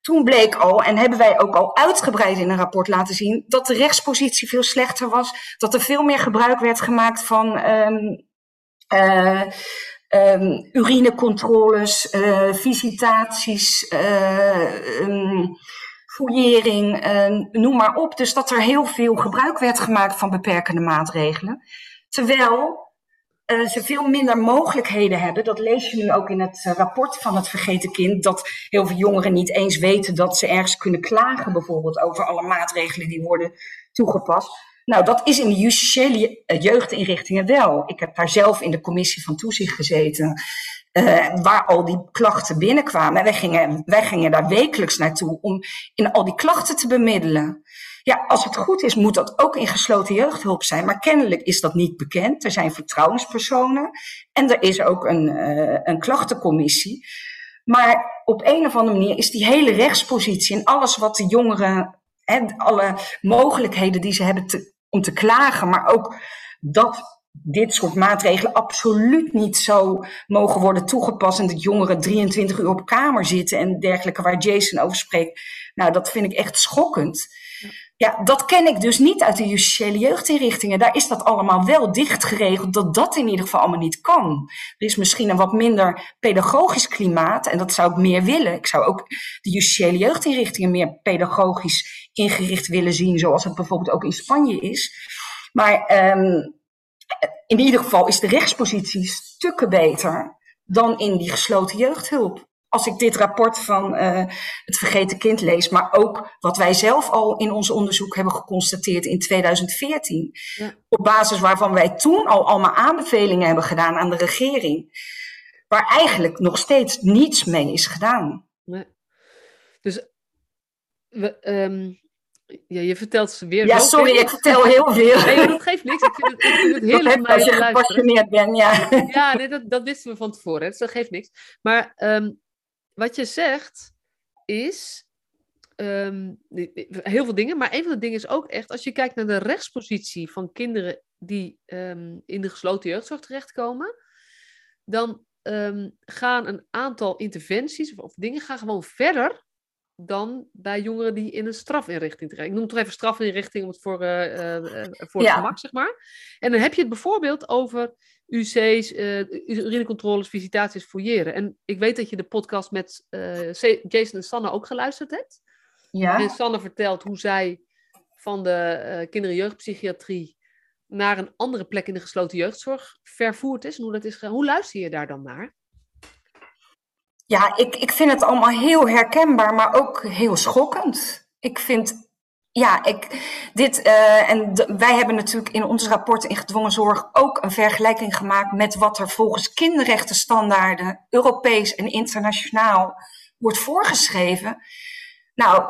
Toen bleek al, en hebben wij ook al uitgebreid in een rapport laten zien, dat de rechtspositie veel slechter was. Dat er veel meer gebruik werd gemaakt van um, uh, um, urinecontroles, visitaties, fouillering, uh, noem maar op. Dus dat er heel veel gebruik werd gemaakt van beperkende maatregelen. Terwijl uh, ze veel minder mogelijkheden hebben. Dat lees je nu ook in het rapport van het Vergeten Kind. Dat heel veel jongeren niet eens weten dat ze ergens kunnen klagen, bijvoorbeeld over alle maatregelen die worden toegepast. Nou, dat is in de justitiële jeugdinrichtingen wel. Ik heb daar zelf in de commissie van toezicht gezeten. Uh, waar al die klachten binnenkwamen. En wij gingen, wij gingen daar wekelijks naartoe om in al die klachten te bemiddelen. Ja, als het goed is, moet dat ook in gesloten jeugdhulp zijn. Maar kennelijk is dat niet bekend. Er zijn vertrouwenspersonen en er is ook een, uh, een klachtencommissie. Maar op een of andere manier is die hele rechtspositie en alles wat de jongeren, hè, alle mogelijkheden die ze hebben om te klagen, maar ook dat dit soort maatregelen absoluut niet zo mogen worden toegepast. En dat jongeren 23 uur op kamer zitten en dergelijke, waar Jason over spreekt. Nou, dat vind ik echt schokkend. Ja, dat ken ik dus niet uit de justitiële jeugdinrichtingen. Daar is dat allemaal wel dicht geregeld, dat dat in ieder geval allemaal niet kan. Er is misschien een wat minder pedagogisch klimaat en dat zou ik meer willen. Ik zou ook de justitiële jeugdinrichtingen meer pedagogisch ingericht willen zien, zoals het bijvoorbeeld ook in Spanje is. Maar um, in ieder geval is de rechtspositie stukken beter dan in die gesloten jeugdhulp. Als ik dit rapport van uh, het vergeten kind lees, maar ook wat wij zelf al in ons onderzoek hebben geconstateerd in 2014. Ja. Op basis waarvan wij toen al allemaal aanbevelingen hebben gedaan aan de regering. Waar eigenlijk nog steeds niets mee is gedaan. Nee. Dus we, um, ja, je vertelt ze weer. Ja, sorry, ik vertel heel veel. Nee, dat geeft niks. Ik vind het, ik vind het heerlijk om Als je gepassioneerd bent, ja. Ja, nee, dat, dat wisten we van tevoren, dus dat geeft niks. Maar um, wat je zegt is um, heel veel dingen, maar een van de dingen is ook echt, als je kijkt naar de rechtspositie van kinderen die um, in de gesloten jeugdzorg terechtkomen, dan gaan een aantal interventies of, of dingen gaan gewoon verder dan bij jongeren die in een strafinrichting terecht. Ik noem het toch even strafinrichting om het voor, uh, uh, voor ja. gemak, zeg maar. En dan heb je het bijvoorbeeld over UC's, uh, urinecontroles, visitaties, fouilleren. En ik weet dat je de podcast met Jason en Sanne ook geluisterd hebt. Ja. En Sanne vertelt hoe zij van de kinder- en jeugdpsychiatrie naar een andere plek in de gesloten jeugdzorg vervoerd is. En hoe dat is Hoe luister je daar dan naar? Ja, ik, ik vind het allemaal heel herkenbaar, maar ook heel schokkend. Ik vind, ja, ik, dit, uh, en wij hebben natuurlijk in ons rapport in gedwongen zorg ook een vergelijking gemaakt met wat er volgens kinderrechtenstandaarden, Europees en internationaal, wordt voorgeschreven. Nou,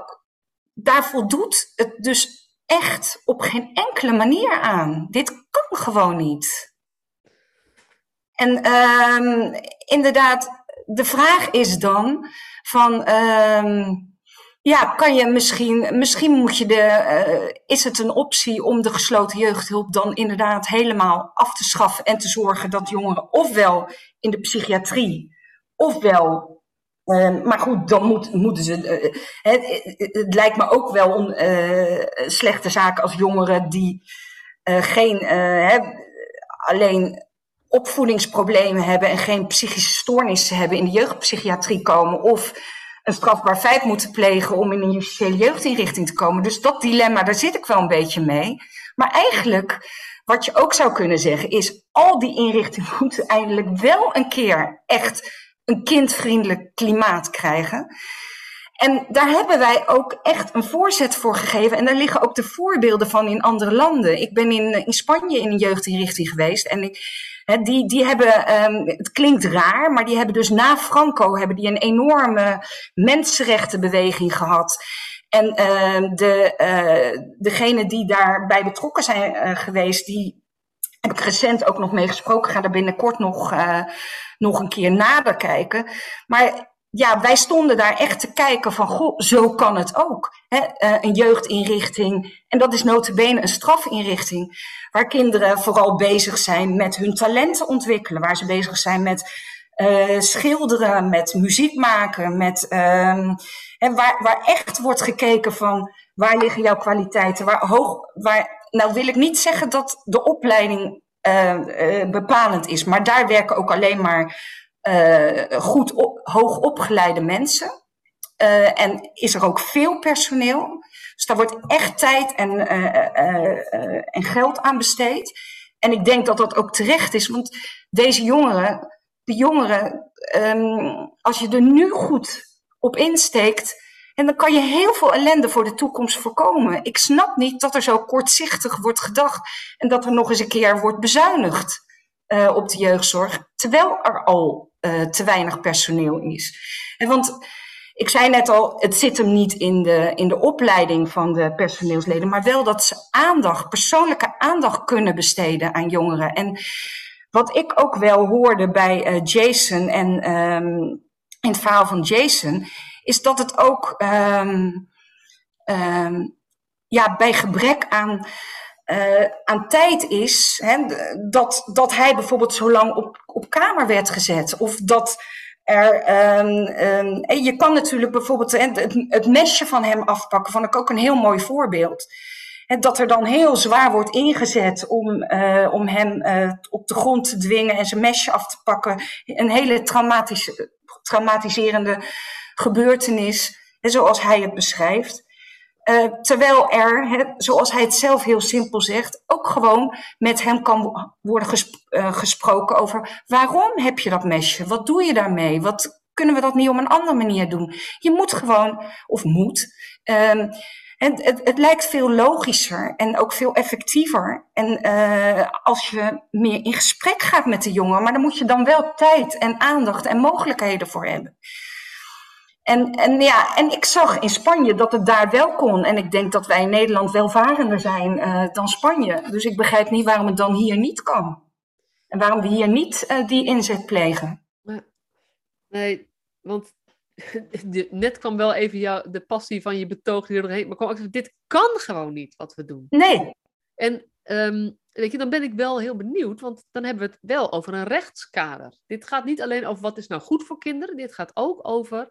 daar voldoet het dus echt op geen enkele manier aan. Dit kan gewoon niet. En ehm, inderdaad, de vraag is dan van, ehm, ja, kan je misschien, misschien moet je de, uh, is het een optie om de gesloten jeugdhulp dan inderdaad helemaal af te schaffen en te zorgen dat jongeren ofwel in de psychiatrie, ofwel uh, maar goed, dan moet, moeten ze. Uh, het, lijkt me ook wel een uh, slechte zaak als jongeren die geen, alleen opvoedingsproblemen hebben en geen psychische stoornissen hebben in de jeugdpsychiatrie komen. Of een strafbaar feit moeten plegen om in een justitiële jeugdinrichting te komen. Dus dat dilemma, daar zit ik wel een beetje mee. Maar eigenlijk, wat je ook zou kunnen zeggen, is al die inrichtingen moeten eindelijk wel een keer echt een kindvriendelijk klimaat krijgen. En daar hebben wij ook echt een voorzet voor gegeven. En daar liggen ook de voorbeelden van in andere landen. Ik ben in, in Spanje in een jeugdinrichting geweest. En ik, die, die hebben, um, het klinkt raar, maar die hebben dus na Franco hebben die een enorme mensenrechtenbeweging gehad. En uh, de, uh, degenen die daarbij betrokken zijn uh, geweest, die heb ik recent ook nog mee gesproken. Ga er binnenkort nog, uh, nog een keer nader kijken. Maar ja, wij stonden daar echt te kijken van, goh, zo kan het ook. Hè? Uh, een jeugdinrichting, en dat is notabene een strafinrichting, waar kinderen vooral bezig zijn met hun talenten ontwikkelen, waar ze bezig zijn met uh, schilderen, met muziek maken, met, en waar, waar echt wordt gekeken van, waar liggen jouw kwaliteiten, waar hoog, waar, nou wil ik niet zeggen dat de opleiding uh, bepalend is, maar daar werken ook alleen maar goed op, hoog opgeleide mensen. Uh, en is er ook veel personeel. Dus daar wordt echt tijd en, uh, en geld aan besteed. En ik denk dat dat ook terecht is, want deze jongeren, de jongeren, um, als je er nu goed op insteekt, en dan kan je heel veel ellende voor de toekomst voorkomen. Ik snap niet dat er zo kortzichtig wordt gedacht en dat er nog eens een keer wordt bezuinigd op de jeugdzorg, terwijl er al uh, te weinig personeel is. En want ik zei net al, het zit hem niet in de, in de opleiding van de personeelsleden, maar wel dat ze aandacht, persoonlijke aandacht kunnen besteden aan jongeren. En wat ik ook wel hoorde bij uh, Jason en um, in het verhaal van Jason, is dat het ook um, um, ja, bij gebrek aan uh, aan tijd is hè, dat, dat hij bijvoorbeeld zo lang op, op kamer werd gezet. Of dat er. Um, um, je kan natuurlijk bijvoorbeeld het, mesje van hem afpakken, vond ik ook een heel mooi voorbeeld. Dat er dan heel zwaar wordt ingezet om, uh, om hem uh, op de grond te dwingen en zijn mesje af te pakken. Een hele traumatische, traumatiserende gebeurtenis, zoals hij het beschrijft. Uh, terwijl er, zoals hij het zelf heel simpel zegt, ook gewoon met hem kan worden uh, gesproken over waarom heb je dat mesje? Wat doe je daarmee? Wat kunnen we dat niet op een andere manier doen? Je moet gewoon, of moet. Um, het, het, het, lijkt veel logischer en ook veel effectiever. En uh, als je meer in gesprek gaat met de jongen, maar dan moet je dan wel tijd en aandacht en mogelijkheden voor hebben. En, en, ja, en ik zag in Spanje dat het daar wel kon. En ik denk dat wij in Nederland welvarender zijn uh, dan Spanje. Dus ik begrijp niet waarom het dan hier niet kan. En waarom we hier niet uh, die inzet plegen. Nee, want net kwam wel even jou, de passie van je betoog doorheen. Maar kwam ook, dit kan gewoon niet wat we doen. Nee. En um, weet je, dan ben ik wel heel benieuwd, want dan hebben we het wel over een rechtskader. Dit gaat niet alleen over wat is nou goed voor kinderen, dit gaat ook over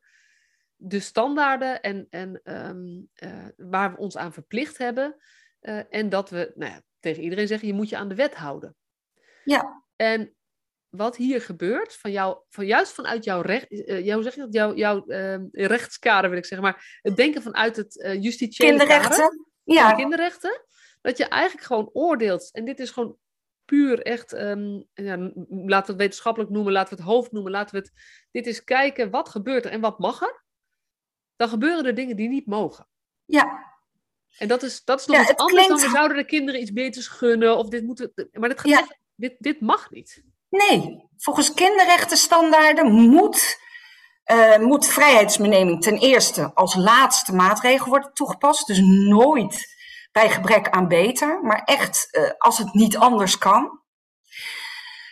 de standaarden en, en um, uh, waar we ons aan verplicht hebben. Uh, en dat we nou ja, tegen iedereen zeggen, je moet je aan de wet houden. Ja. En wat hier gebeurt, van jou, van juist vanuit jouw recht, uh, jou, zeg je dat, jouw, jouw uh, rechtskader wil ik zeggen, maar het denken vanuit het uh, justitiële kinderrechten. Kader, ja. kinderrechten, dat je eigenlijk gewoon oordeelt, en dit is gewoon puur echt, um, ja, laten we het wetenschappelijk noemen, laten we het hoofd noemen, laten we het, dit is kijken wat gebeurt er en wat mag er dan gebeuren er dingen die niet mogen. Ja. En dat is, dat is nog ja, iets anders klinkt... dan we zouden de kinderen iets beters gunnen. Of dit moeten, maar dit, gaat ja. echt, dit, dit mag niet. Nee, volgens kinderrechtenstandaarden moet, uh, moet vrijheidsbeneming ten eerste als laatste maatregel worden toegepast. Dus nooit bij gebrek aan beter, maar echt uh, als het niet anders kan.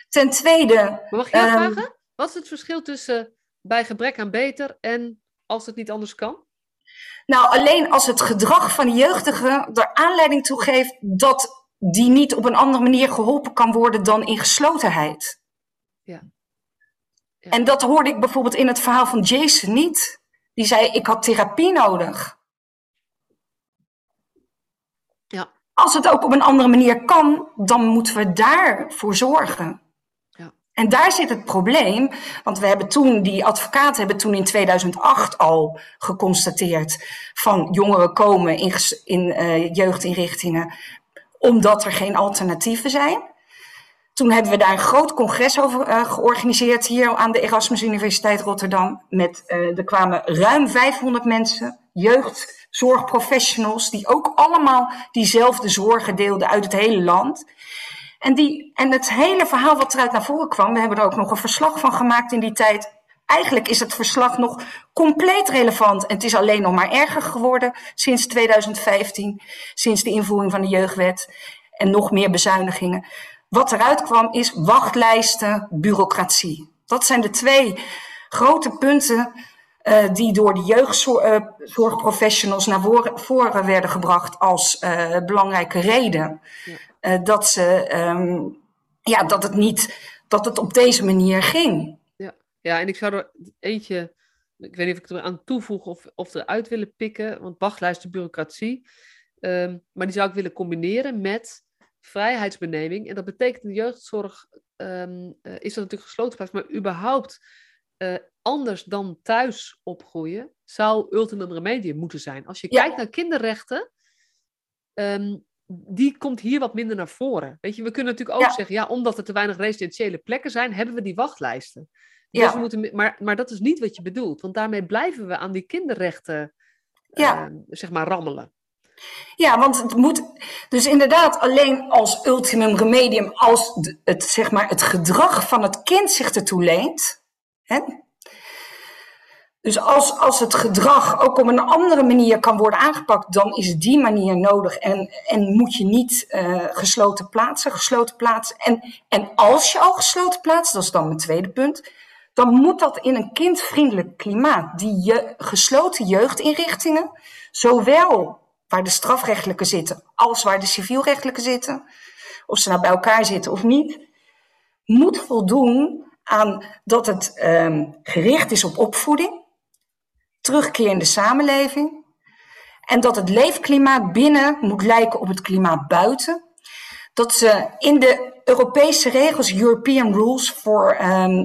Ten tweede. mag ik jou um, vragen? Wat is het verschil tussen bij gebrek aan beter en als het niet anders kan? Nou, alleen als het gedrag van de jeugdige er aanleiding toe geeft dat die niet op een andere manier geholpen kan worden dan in geslotenheid. Ja. ja. En dat hoorde ik bijvoorbeeld in het verhaal van Jason niet. Die zei: Ik had therapie nodig. Ja. Als het ook op een andere manier kan, dan moeten we daarvoor zorgen. En daar zit het probleem, want we hebben toen, die advocaten hebben toen in 2008 al geconstateerd van jongeren komen in, in uh, jeugdinrichtingen omdat er geen alternatieven zijn. Toen hebben we daar een groot congres over uh, georganiseerd hier aan de Erasmus Universiteit Rotterdam. Met, uh, er kwamen ruim 500 mensen, jeugdzorgprofessionals, die ook allemaal diezelfde zorgen deelden uit het hele land. En, die, en het hele verhaal wat eruit naar voren kwam, we hebben er ook nog een verslag van gemaakt in die tijd. Eigenlijk is het verslag nog compleet relevant. En het is alleen nog maar erger geworden sinds 2015, sinds de invoering van de jeugdwet en nog meer bezuinigingen. Wat eruit kwam is wachtlijsten, bureaucratie. Dat zijn de twee grote punten uh, die door de jeugdzorgprofessionals naar voren werden gebracht als uh, belangrijke reden. Ja. Uh, dat, ze, um, ja, dat, het niet, dat het op deze manier ging. Ja, ja en ik zou er eentje, ik weet niet of ik er aan toevoeg of, of eruit willen pikken, want wachtlijsten bureaucratie. Um, maar die zou ik willen combineren met vrijheidsbeneming. En dat betekent in de jeugdzorg um, uh, is dat natuurlijk gesloten plaats, maar überhaupt uh, anders dan thuis opgroeien, zou ultimum remedium moeten zijn. Als je ja. kijkt naar kinderrechten, um, die komt hier wat minder naar voren. Weet je, we kunnen natuurlijk ook ja. zeggen, ja, omdat er te weinig residentiële plekken zijn, hebben we die wachtlijsten. Dus ja. we moeten, maar, maar dat is niet wat je bedoelt, want daarmee blijven we aan die kinderrechten ja. uh, zeg maar rammelen. Ja, want het moet dus inderdaad alleen als ultimum remedium, als het, zeg maar, het gedrag van het kind zich ertoe leent. Hè? Dus als, als het gedrag ook op een andere manier kan worden aangepakt, dan is die manier nodig. En, en moet je niet uh, gesloten plaatsen, gesloten plaatsen. En, en als je al gesloten plaatst, dat is dan mijn tweede punt, dan moet dat in een kindvriendelijk klimaat. Die je, gesloten jeugdinrichtingen, zowel waar de strafrechtelijke zitten als waar de civielrechtelijke zitten, of ze nou bij elkaar zitten of niet, moet voldoen aan dat het um, gericht is op opvoeding, terugkeer in de samenleving en dat het leefklimaat binnen moet lijken op het klimaat buiten. Dat ze in de Europese regels, European rules voor, um,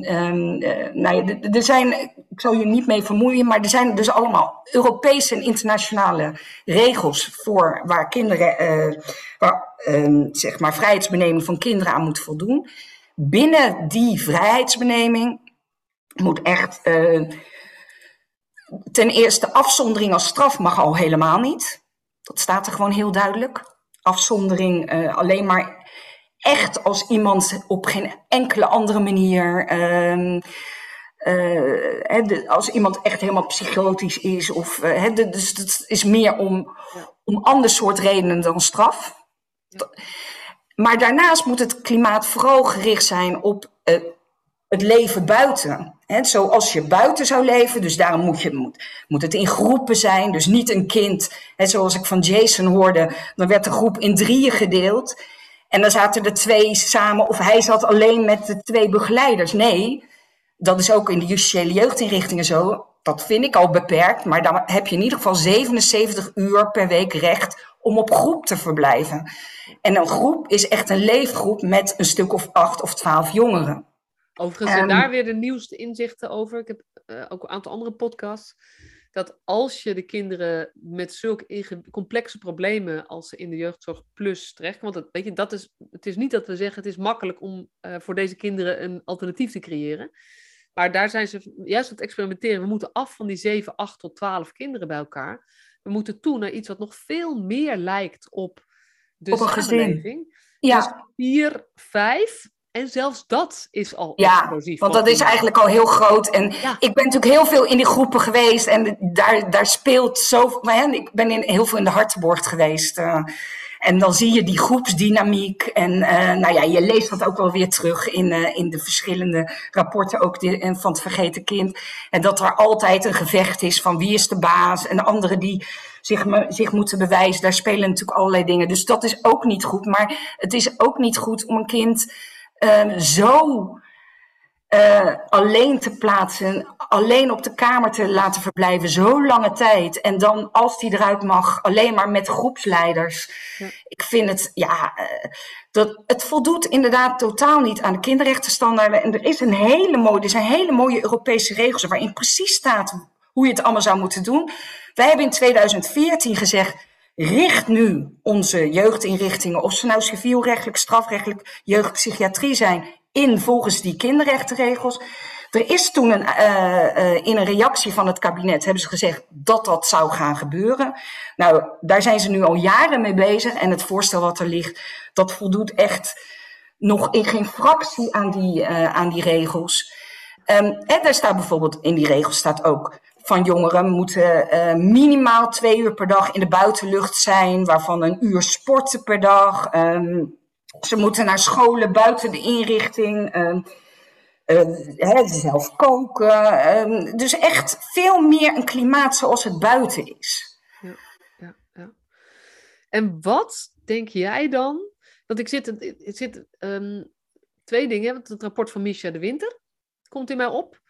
nou ja, er zijn, ik zal je niet mee vermoeien, maar er zijn dus allemaal Europese en internationale regels voor waar kinderen, uh, waar um, zeg maar vrijheidsbeneming van kinderen aan moet voldoen. Binnen die vrijheidsbeneming moet echt ten eerste afzondering als straf mag al helemaal niet. Dat staat er gewoon heel duidelijk. Afzondering uh, alleen maar echt als iemand op geen enkele andere manier. Uh, uh, de, als iemand echt helemaal psychotisch is. Of, uh, de, dus het is meer om, om ander soort redenen dan straf. Ja. Maar daarnaast moet het klimaat vooral gericht zijn op uh, het leven buiten. Zoals je buiten zou leven, dus daarom moet, je, moet, het in groepen zijn. Dus niet een kind, he, zoals ik van Jason hoorde, dan werd de groep in drieën gedeeld. En dan zaten er twee samen, of hij zat alleen met de twee begeleiders. Nee, dat is ook in de justitiële jeugdinrichtingen zo. Dat vind ik al beperkt, maar dan heb je in ieder geval 77 uur per week recht om op groep te verblijven. En een groep is echt een leefgroep met een stuk of acht of twaalf jongeren. Overigens zijn um, daar weer de nieuwste inzichten over. Ik heb uh, ook een aantal andere podcasts dat als je de kinderen met zulke complexe problemen als ze in de jeugdzorg plus terechtkomen, want het, weet je, dat is, het is niet dat we zeggen het is makkelijk om uh, voor deze kinderen een alternatief te creëren. Maar daar zijn ze juist aan het experimenteren. We moeten af van die 7, 8 tot 12 kinderen bij elkaar. We moeten toe naar iets wat nog veel meer lijkt op de op een samenleving. Ja. Dus 4, 5 En zelfs dat is al ja, explosief. want dat is eigenlijk al heel groot. En ik ben natuurlijk heel veel in die groepen geweest. En daar, daar speelt zo... Maar, ik ben in, heel veel in de Hartenborg geweest. Uh, en dan zie je die groepsdynamiek. En uh, nou ja, je leest dat ook wel weer terug in, uh, in de verschillende rapporten ook die, van het vergeten kind. En dat er altijd een gevecht is van wie is de baas. En anderen die zich, zich moeten bewijzen. Daar spelen natuurlijk allerlei dingen. Dus dat is ook niet goed. Maar het is ook niet goed om een kind uh, zo uh, alleen te plaatsen, alleen op de kamer te laten verblijven, zo lange tijd. En dan, als die eruit mag, alleen maar met groepsleiders. Ja. Ik vind het, ja, uh, dat, het voldoet inderdaad totaal niet aan de kinderrechtenstandaarden. En er is een hele mooie, er zijn hele mooie Europese regels waarin precies staat hoe je het allemaal zou moeten doen. Wij hebben in 2014 gezegd. Richt nu onze jeugdinrichtingen, of ze nou civielrechtelijk, strafrechtelijk, jeugdpsychiatrie zijn, in volgens die kinderrechtenregels. Er is toen een, uh, uh, in een reactie van het kabinet hebben ze gezegd dat dat zou gaan gebeuren. Nou, daar zijn ze nu al jaren mee bezig en het voorstel wat er ligt, dat voldoet echt nog in geen fractie aan die, uh, aan die regels. Um, en daar staat bijvoorbeeld in die regels staat ook van jongeren moeten minimaal twee uur per dag in de buitenlucht zijn, waarvan een uur sporten per dag. Um, ze moeten naar scholen buiten de inrichting. Uh, zelf koken. Uh, dus echt veel meer een klimaat zoals het buiten is. Ja, ja, ja. En wat denk jij dan? Want ik zit, ik zit um, twee dingen. Het rapport van Misha de Winter komt in mij op.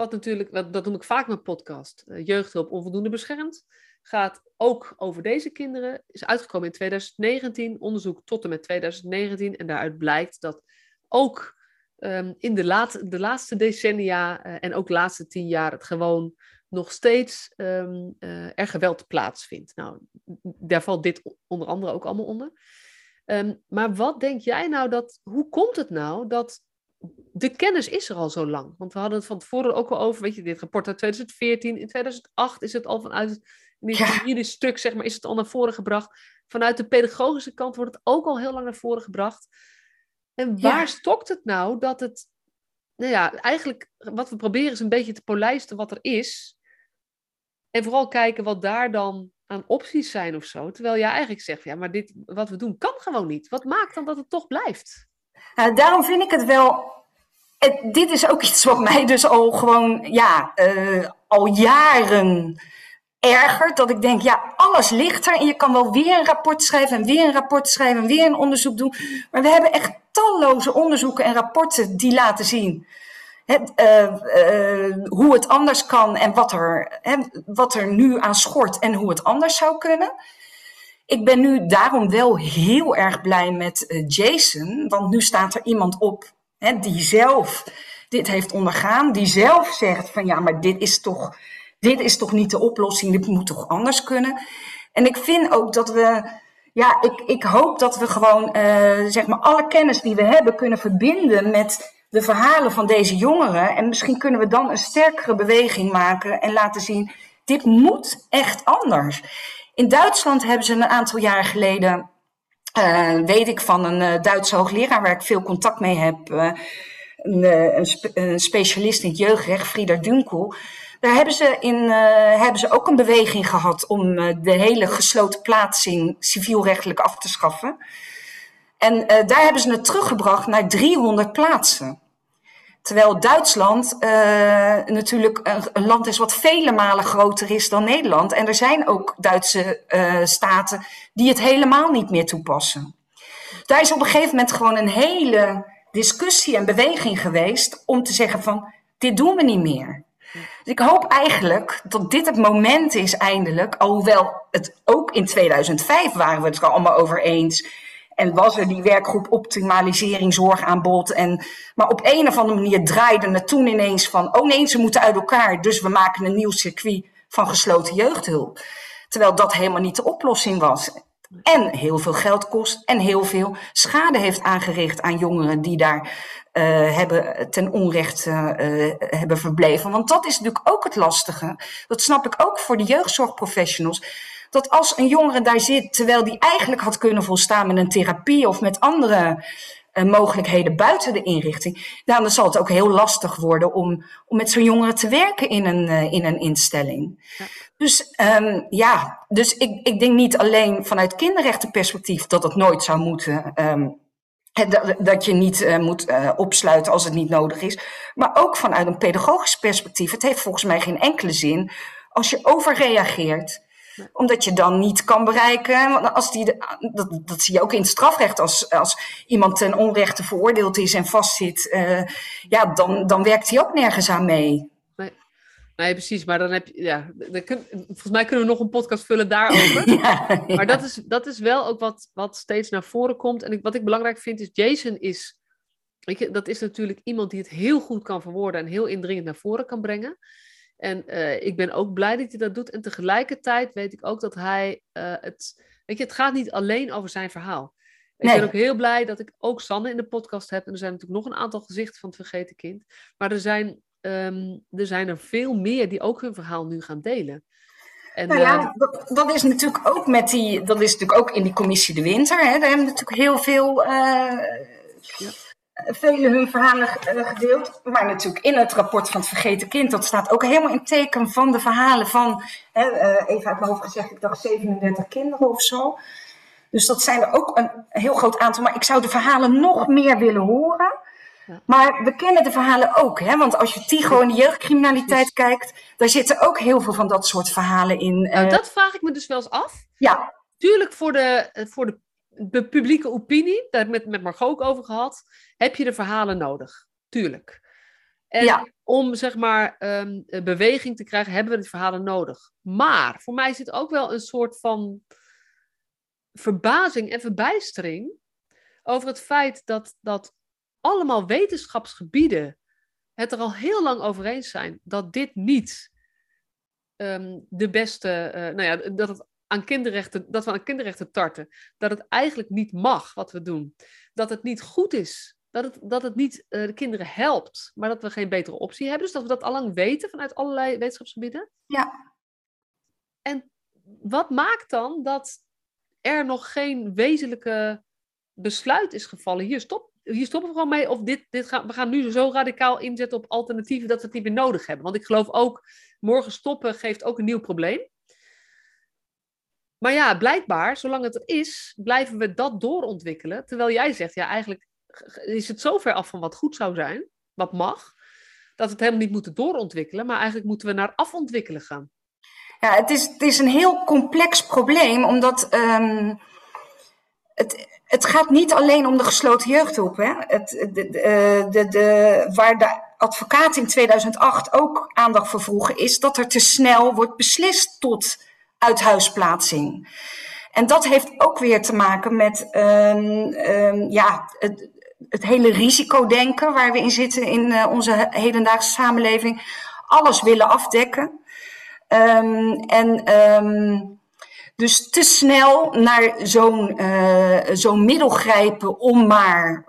Wat natuurlijk, dat, dat doe ik vaak met podcast. Uh, jeugdhulp onvoldoende beschermd gaat ook over deze kinderen. Is uitgekomen in 2019, onderzoek tot en met 2019. En daaruit blijkt dat ook um, in de, laat, de laatste decennia uh, en ook de laatste tien jaar het gewoon nog steeds um, er geweld plaatsvindt. Nou, daar valt dit onder andere ook allemaal onder. Um, maar wat denk jij nou dat, hoe komt het nou dat de kennis is er al zo lang? Want we hadden het van tevoren ook al over, weet je, dit rapport uit 2014, in 2008 is het al vanuit in stuk zeg maar, is het al naar voren gebracht. Vanuit de pedagogische kant wordt het ook al heel lang naar voren gebracht. En waar stokt het nou dat het, nou ja, eigenlijk wat we proberen is een beetje te polijsten wat er is. En vooral kijken wat daar dan aan opties zijn of zo. Terwijl jij eigenlijk zegt, ja, maar dit, wat we doen kan gewoon niet. Wat maakt dan dat het toch blijft? Nou, daarom vind ik het wel. Dit is ook iets wat mij dus al gewoon, ja, uh, al jaren ergert. Dat ik denk, ja, alles ligt er. En je kan wel weer een rapport schrijven en weer een rapport schrijven en weer een onderzoek doen. Maar we hebben echt talloze onderzoeken en rapporten die laten zien uh, hoe het anders kan en wat er, he, wat er nu aan schort en hoe het anders zou kunnen. Ik ben nu daarom wel heel erg blij met uh, Jason, want nu staat er iemand op hè, die zelf dit heeft ondergaan, die zelf zegt van ja, maar dit is toch dit is toch niet de oplossing, dit moet toch anders kunnen. En ik vind ook dat we, ja, ik, ik hoop dat we gewoon, uh, zeg maar, alle kennis die we hebben kunnen verbinden met de verhalen van deze jongeren. En misschien kunnen we dan een sterkere beweging maken en laten zien, dit moet echt anders. In Duitsland hebben ze een aantal jaar geleden, uh, weet ik van een uh, Duitse hoogleraar waar ik veel contact mee heb, een, een, spe een, specialist in het jeugdrecht, Frieder Dunkel. Daar hebben ze, in, hebben ze ook een beweging gehad om de hele gesloten plaatsing civielrechtelijk af te schaffen. En daar hebben ze het teruggebracht naar 300 plaatsen. Terwijl Duitsland natuurlijk een, land is wat vele malen groter is dan Nederland. En er zijn ook Duitse staten die het helemaal niet meer toepassen. Daar is op een gegeven moment gewoon een hele discussie en beweging geweest om te zeggen van dit doen we niet meer. Dus ik hoop eigenlijk dat dit het moment is eindelijk, alhoewel het ook in 2005 waren we het er allemaal over eens. En was er die werkgroep optimalisering zorgaanbod. En, maar op een of andere manier draaide het toen ineens van, oh nee, ze moeten uit elkaar. Dus we maken een nieuw circuit van gesloten jeugdhulp. Terwijl dat helemaal niet de oplossing was. En heel veel geld kost en heel veel schade heeft aangericht aan jongeren die daar uh, hebben ten onrechte uh, hebben verbleven. Want dat is natuurlijk ook het lastige. Dat snap ik ook voor de jeugdzorgprofessionals. Dat als een jongere daar zit, terwijl die eigenlijk had kunnen volstaan met een therapie of met andere mogelijkheden buiten de inrichting, dan zal het ook heel lastig worden om, om met zo'n jongeren te werken in een, in een instelling. Ja. Dus um, ja, dus ik, ik denk niet alleen vanuit kinderrechtenperspectief dat het nooit zou moeten. Um, dat, dat je niet uh, moet uh, opsluiten als het niet nodig is. Maar ook vanuit een pedagogisch perspectief. Het heeft volgens mij geen enkele zin als je overreageert omdat je dan niet kan bereiken. Als die, dat, dat zie je ook in het strafrecht. Als, als iemand ten onrechte veroordeeld is en vastzit, uh, ja, dan, dan werkt hij ook nergens aan mee. Nee, precies. Maar dan heb je, ja, dan kun, volgens mij kunnen we nog een podcast vullen daarover. ja, Maar dat is, dat is wel ook wat, wat steeds naar voren komt. En ik, wat ik belangrijk vind is, Jason is, weet je, dat is natuurlijk iemand die het heel goed kan verwoorden en heel indringend naar voren kan brengen. En uh, ik ben ook blij dat hij dat doet. En tegelijkertijd weet ik ook dat hij uh, het, weet je, het gaat niet alleen over zijn verhaal. Ik ben ook heel blij dat ik ook Sanne in de podcast heb. En er zijn natuurlijk nog een aantal gezichten van het vergeten kind. Maar er zijn um, er zijn er veel meer die ook hun verhaal nu gaan delen. En, nou ja, uh, dat, dat, is natuurlijk ook met die, dat is natuurlijk ook in die commissie De Winter. Hè, daar hebben natuurlijk heel veel, ja. Velen hun verhalen gedeeld. Maar natuurlijk in het rapport van het Vergeten Kind, dat staat ook helemaal in teken van de verhalen van, hè, even uit mijn hoofd gezegd, ik dacht 37 kinderen of zo. Dus dat zijn er ook een heel groot aantal. Maar ik zou de verhalen nog meer willen horen. Maar we kennen de verhalen ook, hè? want als je Tigo en de jeugdcriminaliteit kijkt, daar zitten ook heel veel van dat soort verhalen in. Nou, uh... dat vraag ik me dus wel eens af. Ja. Tuurlijk voor de, eh, voor de, de publieke opinie, daar heb ik met, met Margot ook over gehad, heb je de verhalen nodig. Tuurlijk. En ja. om zeg maar um, beweging te krijgen, hebben we de verhalen nodig. Maar voor mij zit ook wel een soort van verbazing en verbijstering over het feit dat, dat allemaal wetenschapsgebieden het er al heel lang over eens zijn dat dit niet um, de beste, uh, nou ja, dat, het aan kinderrechten, dat we aan kinderrechten tarten, dat het eigenlijk niet mag wat we doen, dat het niet goed is, dat het, dat het niet uh, de kinderen helpt, maar dat we geen betere optie hebben. Dus dat we dat al lang weten vanuit allerlei wetenschapsgebieden. Ja. En wat maakt dan dat er nog geen wezenlijke besluit is gevallen? Hier, stop hier stoppen we gewoon mee. Of dit, dit gaan, we gaan nu zo radicaal inzetten op alternatieven dat we het niet meer nodig hebben. Want ik geloof ook, morgen stoppen geeft ook een nieuw probleem. Maar ja, blijkbaar, zolang het er is, blijven we dat doorontwikkelen. Terwijl jij zegt, ja, eigenlijk is het zo ver af van wat goed zou zijn, wat mag, dat we het helemaal niet moeten doorontwikkelen, maar eigenlijk moeten we naar afontwikkelen gaan. Ja, het is, het is een heel complex probleem, omdat um, het, het gaat niet alleen om de gesloten jeugdhulp. Hè? Het, de, de, de, waar de advocaat in 2008 ook aandacht voor vroegen, is dat er te snel wordt beslist tot uithuisplaatsing. En dat heeft ook weer te maken met um, um, ja, het, het, hele risicodenken waar we in zitten in uh, onze hedendaagse samenleving. Alles willen afdekken. Um, en dus te snel naar zo'n uh, zo'n middel grijpen om maar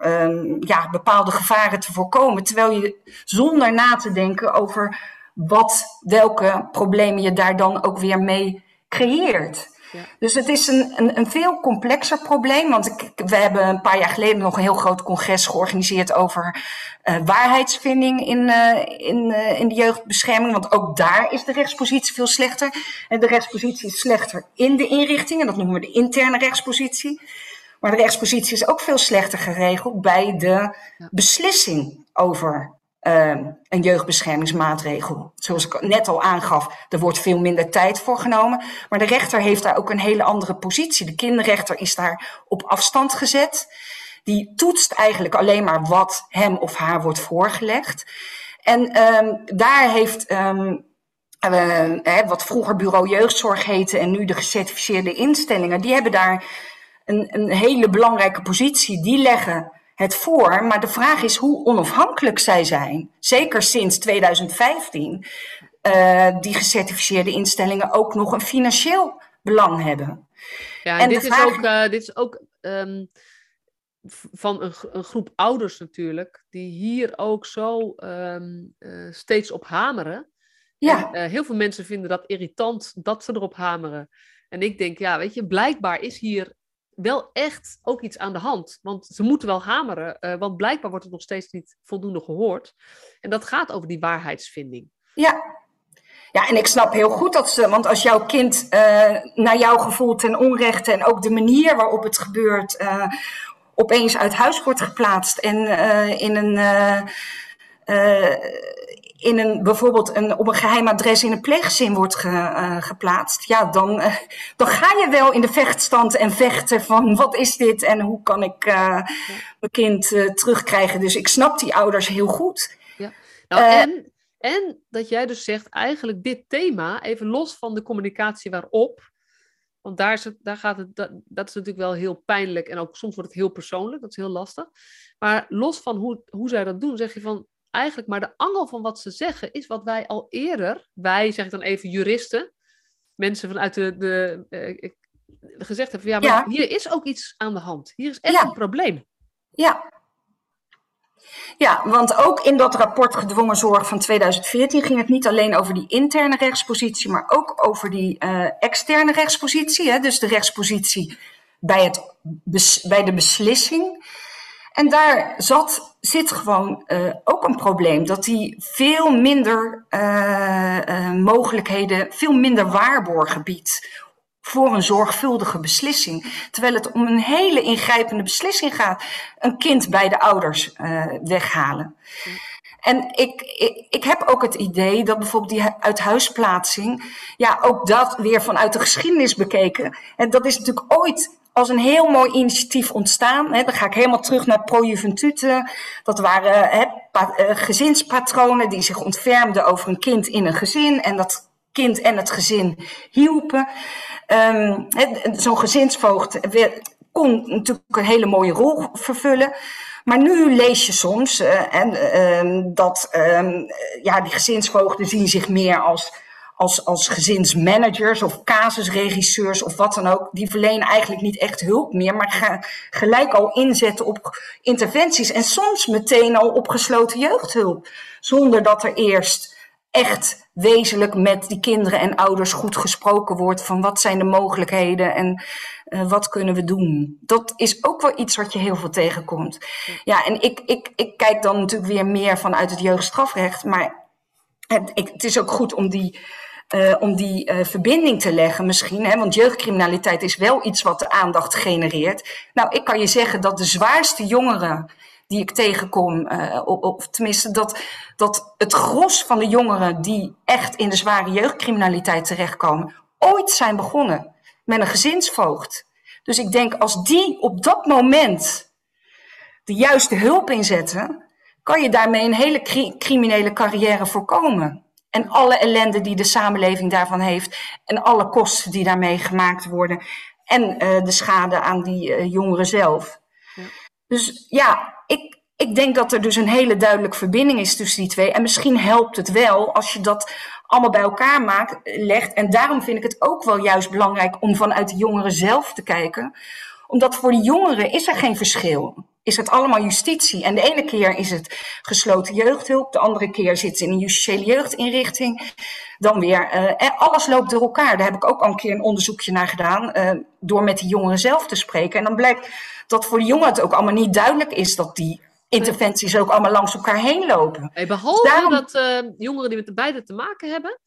ja, bepaalde gevaren te voorkomen. Terwijl je zonder na te denken over wat, welke problemen je daar dan ook weer mee creëert. Ja. Dus het is een, een, een, veel complexer probleem. Want ik, we hebben een paar jaar geleden nog een heel groot congres georganiseerd over uh, waarheidsvinding in, uh, in, uh, in de jeugdbescherming. Want ook daar is de rechtspositie veel slechter. En de rechtspositie is slechter in de inrichting. En dat noemen we de interne rechtspositie. Maar de rechtspositie is ook veel slechter geregeld bij de beslissing over uh, een jeugdbeschermingsmaatregel. Zoals ik net al aangaf, er wordt veel minder tijd voor genomen. Maar de rechter heeft daar ook een hele andere positie. De kinderrechter is daar op afstand gezet. Die toetst eigenlijk alleen maar wat hem of haar wordt voorgelegd. En um, daar heeft um, uh, wat vroeger bureau jeugdzorg heette en nu de gecertificeerde instellingen, die hebben daar een, een hele belangrijke positie. Die leggen het voor. Maar de vraag is hoe onafhankelijk zij zijn. Zeker sinds 2015 uh, die gecertificeerde instellingen ook nog een financieel belang hebben. Ja, en, dit, is ook, uh, dit is ook um, van een, een, groep ouders natuurlijk, die hier ook zo um, uh, steeds op hameren. Ja. En, heel veel mensen vinden dat irritant dat ze erop hameren. En ik denk, ja, weet je, blijkbaar is hier wel echt ook iets aan de hand. Want ze moeten wel hameren, uh, want blijkbaar wordt het nog steeds niet voldoende gehoord. En dat gaat over die waarheidsvinding. Ja. Ja, en ik snap heel goed dat ze, want als jouw kind uh, naar jouw gevoel ten onrechte en ook de manier waarop het gebeurt, uh, opeens uit huis wordt geplaatst en in een in een, bijvoorbeeld een, op een geheim adres in een pleeggezin wordt ge, uh, geplaatst, ja, dan, uh, dan ga je wel in de vechtstand en vechten van wat is dit en hoe kan ik uh, mijn kind terugkrijgen. Dus ik snap die ouders heel goed. Ja. Nou, en, en dat jij dus zegt, eigenlijk dit thema, even los van de communicatie waarop, want daar, is het, daar gaat het, dat, dat is natuurlijk wel heel pijnlijk en ook soms wordt het heel persoonlijk, dat is heel lastig. Maar los van hoe, hoe zij dat doen, zeg je van eigenlijk maar de angel van wat ze zeggen is wat wij al eerder, wij zeg ik dan even juristen, mensen vanuit de, de uh, gezegd hebben, ja, maar ja. hier is ook iets aan de hand. Hier is echt ja. een probleem. Ja. Ja, want ook in dat rapport gedwongen zorg van 2014 ging het niet alleen over die interne rechtspositie, maar ook over die uh, externe rechtspositie. Hè? Dus de rechtspositie bij, het, bij de beslissing. En daar zat, zit gewoon uh, ook een probleem. Dat die veel minder uh, uh, mogelijkheden, veel minder waarborgen biedt voor een zorgvuldige beslissing. Terwijl het om een hele ingrijpende beslissing gaat. Een kind bij de ouders weghalen. En ik, ik, ik heb ook het idee dat bijvoorbeeld die uithuisplaatsing, ja, ook dat weer vanuit de geschiedenis bekeken. En dat is natuurlijk ooit als een heel mooi initiatief ontstaan. Dan ga ik helemaal terug naar Pro Juventute. Dat waren uh, gezinspatronen die zich ontfermden over een kind in een gezin. En dat kind en het gezin hielpen. Um, Zo'n gezinsvoogd kon natuurlijk een hele mooie rol vervullen. Maar nu lees je soms uh, en, um, dat um, ja, die gezinsvoogden zien zich meer als als, als gezinsmanagers of casusregisseurs of wat dan ook, die verlenen eigenlijk niet echt hulp meer, maar gaan gelijk al inzetten op interventies en soms meteen al op gesloten jeugdhulp, zonder dat er eerst echt wezenlijk met die kinderen en ouders goed gesproken wordt van wat zijn de mogelijkheden en uh, wat kunnen we doen. Dat is ook wel iets wat je heel veel tegenkomt. Ja, en ik, ik, ik kijk dan natuurlijk weer meer vanuit het jeugdstrafrecht, maar het, het is ook goed om die uh, om die uh, verbinding te leggen misschien. Hè? Want jeugdcriminaliteit is wel iets wat de aandacht genereert. Nou, ik kan je zeggen dat de zwaarste jongeren die ik tegenkom, uh, of tenminste dat, dat het gros van de jongeren die echt in de zware jeugdcriminaliteit terechtkomen, ooit zijn begonnen met een gezinsvoogd. Dus ik denk als die op dat moment de juiste hulp inzetten, kan je daarmee een hele cri criminele carrière voorkomen. En alle ellende die de samenleving daarvan heeft. En alle kosten die daarmee gemaakt worden. En uh, de schade aan die uh, jongeren zelf. Ja. Dus ja, ik, ik denk dat er dus een hele duidelijke verbinding is tussen die twee. En misschien helpt het wel als je dat allemaal bij elkaar maakt, legt. En daarom vind ik het ook wel juist belangrijk om vanuit de jongeren zelf te kijken. Omdat voor de jongeren is er geen verschil is het allemaal justitie. En de ene keer is het gesloten jeugdhulp, de andere keer zit ze in een justitiële jeugdinrichting. Dan weer, uh, alles loopt door elkaar. Daar heb ik ook al een keer een onderzoekje naar gedaan, uh, door met die jongeren zelf te spreken. En dan blijkt dat voor de jongeren het ook allemaal niet duidelijk is dat die interventies ook allemaal langs elkaar heen lopen. Hey, behalve daarom... dat uh, jongeren die met de beide te maken hebben,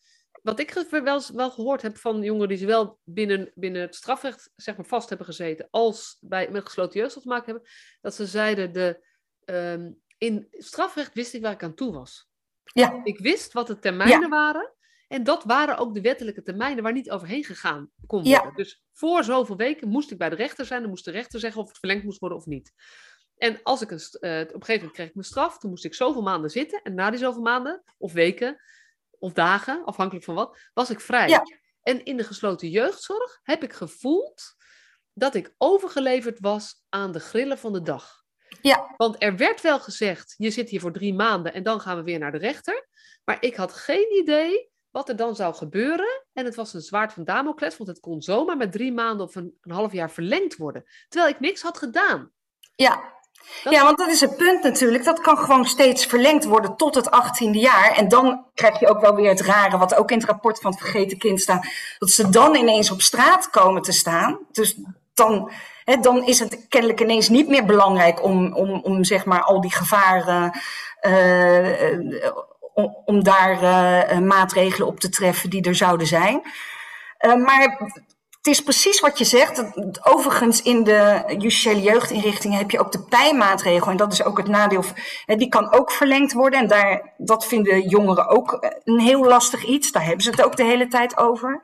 wat ik wel, wel gehoord heb van jongeren die zowel binnen, binnen het strafrecht zeg maar, vast hebben gezeten, als bij, met gesloten jeugd te maken hebben, dat ze zeiden, de, um, in strafrecht wist ik waar ik aan toe was. Ja. Ik wist wat de termijnen ja. waren. En dat waren ook de wettelijke termijnen waar niet overheen gegaan kon worden. Ja. Dus voor zoveel weken moest ik bij de rechter zijn. Dan moest de rechter zeggen of het verlengd moest worden of niet. En als ik een, uh, op een gegeven moment kreeg ik mijn straf. Toen moest ik zoveel maanden zitten. En na die zoveel maanden of weken of dagen, afhankelijk van wat, was ik vrij. Ja. En in de gesloten jeugdzorg heb ik gevoeld dat ik overgeleverd was aan de grillen van de dag. Ja. Want er werd wel gezegd, je zit hier voor drie maanden en dan gaan we weer naar de rechter. Maar ik had geen idee wat er dan zou gebeuren. En het was een zwaard van Damocles, want het kon zomaar met drie maanden of een, een half jaar verlengd worden. Terwijl ik niks had gedaan. Ja, ja, want dat is het punt natuurlijk. Dat kan gewoon steeds verlengd worden tot het 18e jaar. En dan krijg je ook wel weer het rare, wat ook in het rapport van het Vergeten Kind staat. Dat ze dan ineens op straat komen te staan. Dus dan, hè, dan is het kennelijk ineens niet meer belangrijk om, om, om zeg maar al die gevaren, uh, om, om, daar uh, maatregelen op te treffen die er zouden zijn. maar het is precies wat je zegt. Overigens, in de justitiële jeugdinrichtingen heb je ook de pijnmaatregel. En dat is ook het nadeel. Die kan ook verlengd worden. En daar, dat vinden jongeren ook een heel lastig iets. Daar hebben ze het ook de hele tijd over.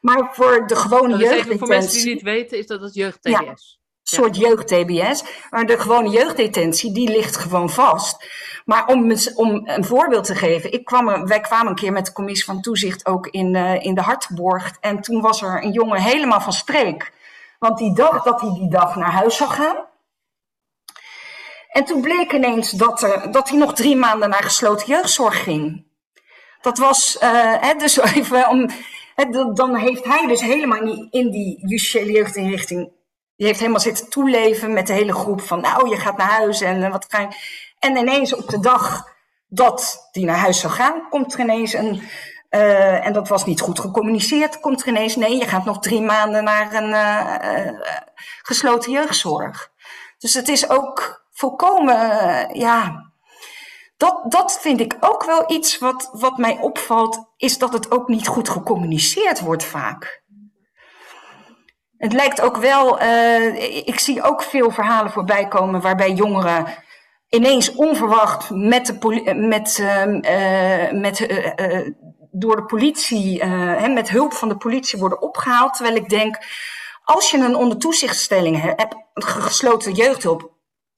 Maar voor de gewone jeugddetentie... Voor mensen die niet weten, is dat het jeugd-TBS. Ja, soort jeugd-TBS. Maar de gewone jeugddetentie, die ligt gewoon vast. Maar om, om een voorbeeld te geven, ik kwam, wij kwamen een keer met de commissie van toezicht ook in, uh, in de Hartgeborgd. En toen was er een jongen helemaal van streek. Want die dacht dat hij die dag naar huis zou gaan. En toen bleek ineens dat, er, dat hij nog drie maanden naar gesloten jeugdzorg ging. Dat was, uh, hè, dus even om, dan heeft hij dus helemaal niet in die justitiële jeugdinrichting. Die heeft helemaal zitten toeleven met de hele groep van, nou, je gaat naar huis en uh, wat ga je. En ineens op de dag dat die naar huis zou gaan, komt er ineens een. Uh, en dat was niet goed gecommuniceerd. Komt er ineens, nee, je gaat nog drie maanden naar een uh, gesloten jeugdzorg. Dus het is ook volkomen, ja, dat, dat vind ik ook wel iets wat, wat mij opvalt, is dat het ook niet goed gecommuniceerd wordt vaak. Het lijkt ook wel, uh, ik zie ook veel verhalen voorbij komen waarbij jongeren ineens onverwacht met de met, uh, met, uh, door de politie, hè, met hulp van de politie worden opgehaald. Terwijl ik denk, als je een onder toezichtstelling hebt, gesloten jeugdhulp,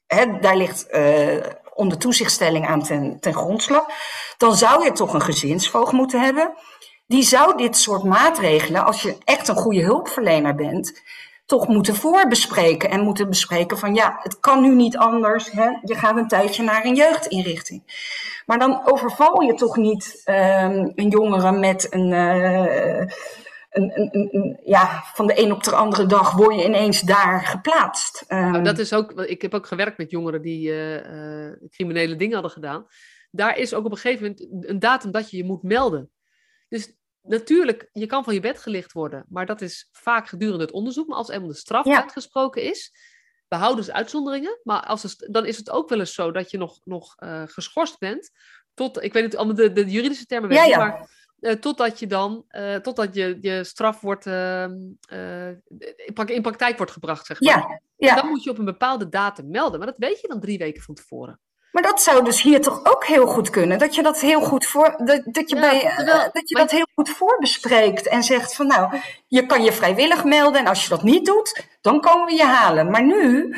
hè, daar ligt onder toezichtstelling aan ten, ten grondslag, dan zou je toch een gezinsvoogd moeten hebben. Die zou dit soort maatregelen, als je echt een goede hulpverlener bent, toch moeten voorbespreken. En moeten bespreken van ja, het kan nu niet anders. Hè? Je gaat een tijdje naar een jeugdinrichting. Maar dan overval je toch niet um, een jongere met een. Uh, een, een, een, ja, van de een op de andere dag word je ineens daar geplaatst. Um, dat is ook, ik heb ook gewerkt met jongeren die uh, uh, criminele dingen hadden gedaan. Daar is ook op een gegeven moment een datum dat je je moet melden. Dus natuurlijk, je kan van je bed gelicht worden, maar dat is vaak gedurende het onderzoek. Maar als eenmaal de straf uitgesproken is, behouden ze uitzonderingen. Maar als het, dan is het ook wel eens zo dat je nog, nog uh, geschorst bent. Tot, ik weet niet allemaal de, de juridische termen, weet ja, maar uh, totdat je dan, uh, totdat je, je straf wordt, ehm, in praktijk wordt gebracht, zeg maar. Ja, ja. En dan moet je op een bepaalde datum melden. Maar dat weet je dan drie weken van tevoren. Maar dat zou dus hier toch ook heel goed kunnen. Dat je dat heel goed voor. Dat, dat je, bij, terwijl, dat, je dat heel goed voorbespreekt. En zegt van nou, je kan je vrijwillig melden. En als je dat niet doet, dan komen we je halen. Maar nu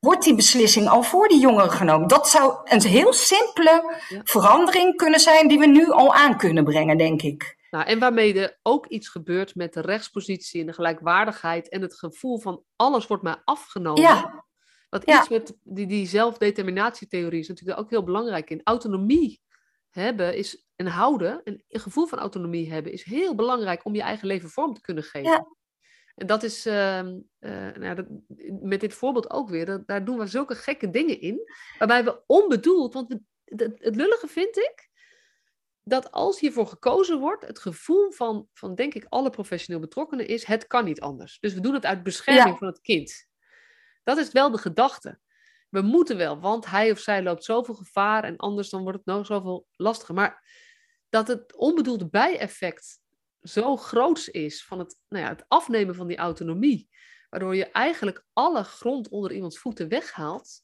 wordt die beslissing al voor die jongeren genomen. Dat zou een heel simpele verandering kunnen zijn die we nu al aan kunnen brengen, denk ik. Nou, en waarmee er ook iets gebeurt met de rechtspositie en de gelijkwaardigheid en het gevoel van alles wordt mij afgenomen. Ja. Wat iets met die, die zelfdeterminatietheorie is natuurlijk ook heel belangrijk in. Autonomie hebben is, en houden, een, gevoel van autonomie hebben, is heel belangrijk om je eigen leven vorm te kunnen geven. Ja. En dat is uh, uh, nou, dat, met dit voorbeeld ook weer, dat, daar doen we zulke gekke dingen in, waarbij we onbedoeld, want het, het lullige vind ik, dat als hiervoor gekozen wordt, het gevoel van, van denk ik alle professioneel betrokkenen is, het kan niet anders. Dus we doen het uit bescherming van het kind. Dat is wel de gedachte. We moeten wel, want hij of zij loopt zoveel gevaar en anders dan wordt het nog zoveel lastiger. Maar dat het onbedoelde bijeffect zo groot is van het, nou ja, het afnemen van die autonomie, waardoor je eigenlijk alle grond onder iemands voeten weghaalt.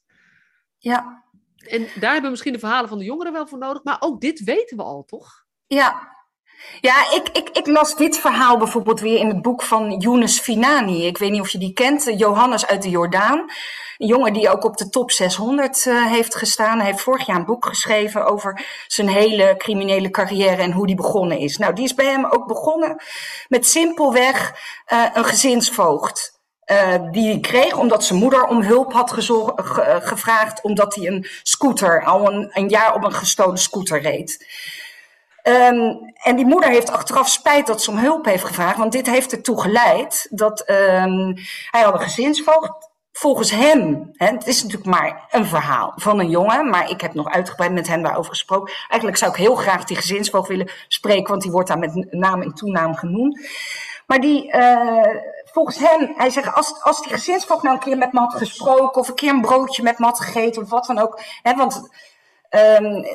Ja. En daar hebben we misschien de verhalen van de jongeren wel voor nodig, maar ook dit weten we al, toch? Ja, ja, ik, ik, ik las dit verhaal bijvoorbeeld weer in het boek van Younes Finani. Ik weet niet of je die kent, Johannes uit de Jordaan. Een jongen die ook op de top 600 uh, eh, heeft gestaan. Hij heeft vorig jaar een boek geschreven over zijn hele criminele carrière en hoe die begonnen is. Nou, die is bij hem ook begonnen met simpelweg uh, een gezinsvoogd. Die hij kreeg omdat zijn moeder om hulp had gevraagd, omdat hij een scooter, al een jaar op een gestolen scooter reed. Um, en die moeder heeft achteraf spijt dat ze om hulp heeft gevraagd, want dit heeft ertoe geleid dat um, hij had een gezinsvoogd. Volgens hem, hè, het is natuurlijk maar een verhaal van een jongen, maar ik heb nog uitgebreid met hem daarover gesproken. Eigenlijk zou ik heel graag die gezinsvoogd willen spreken, want die wordt daar met naam en toenaam genoemd. Maar die, uh, volgens hem, hij zegt, als, als die gezinsvoogd nou een keer met me had gesproken, of een keer een broodje met me had gegeten, of wat dan ook. Hè, want, um,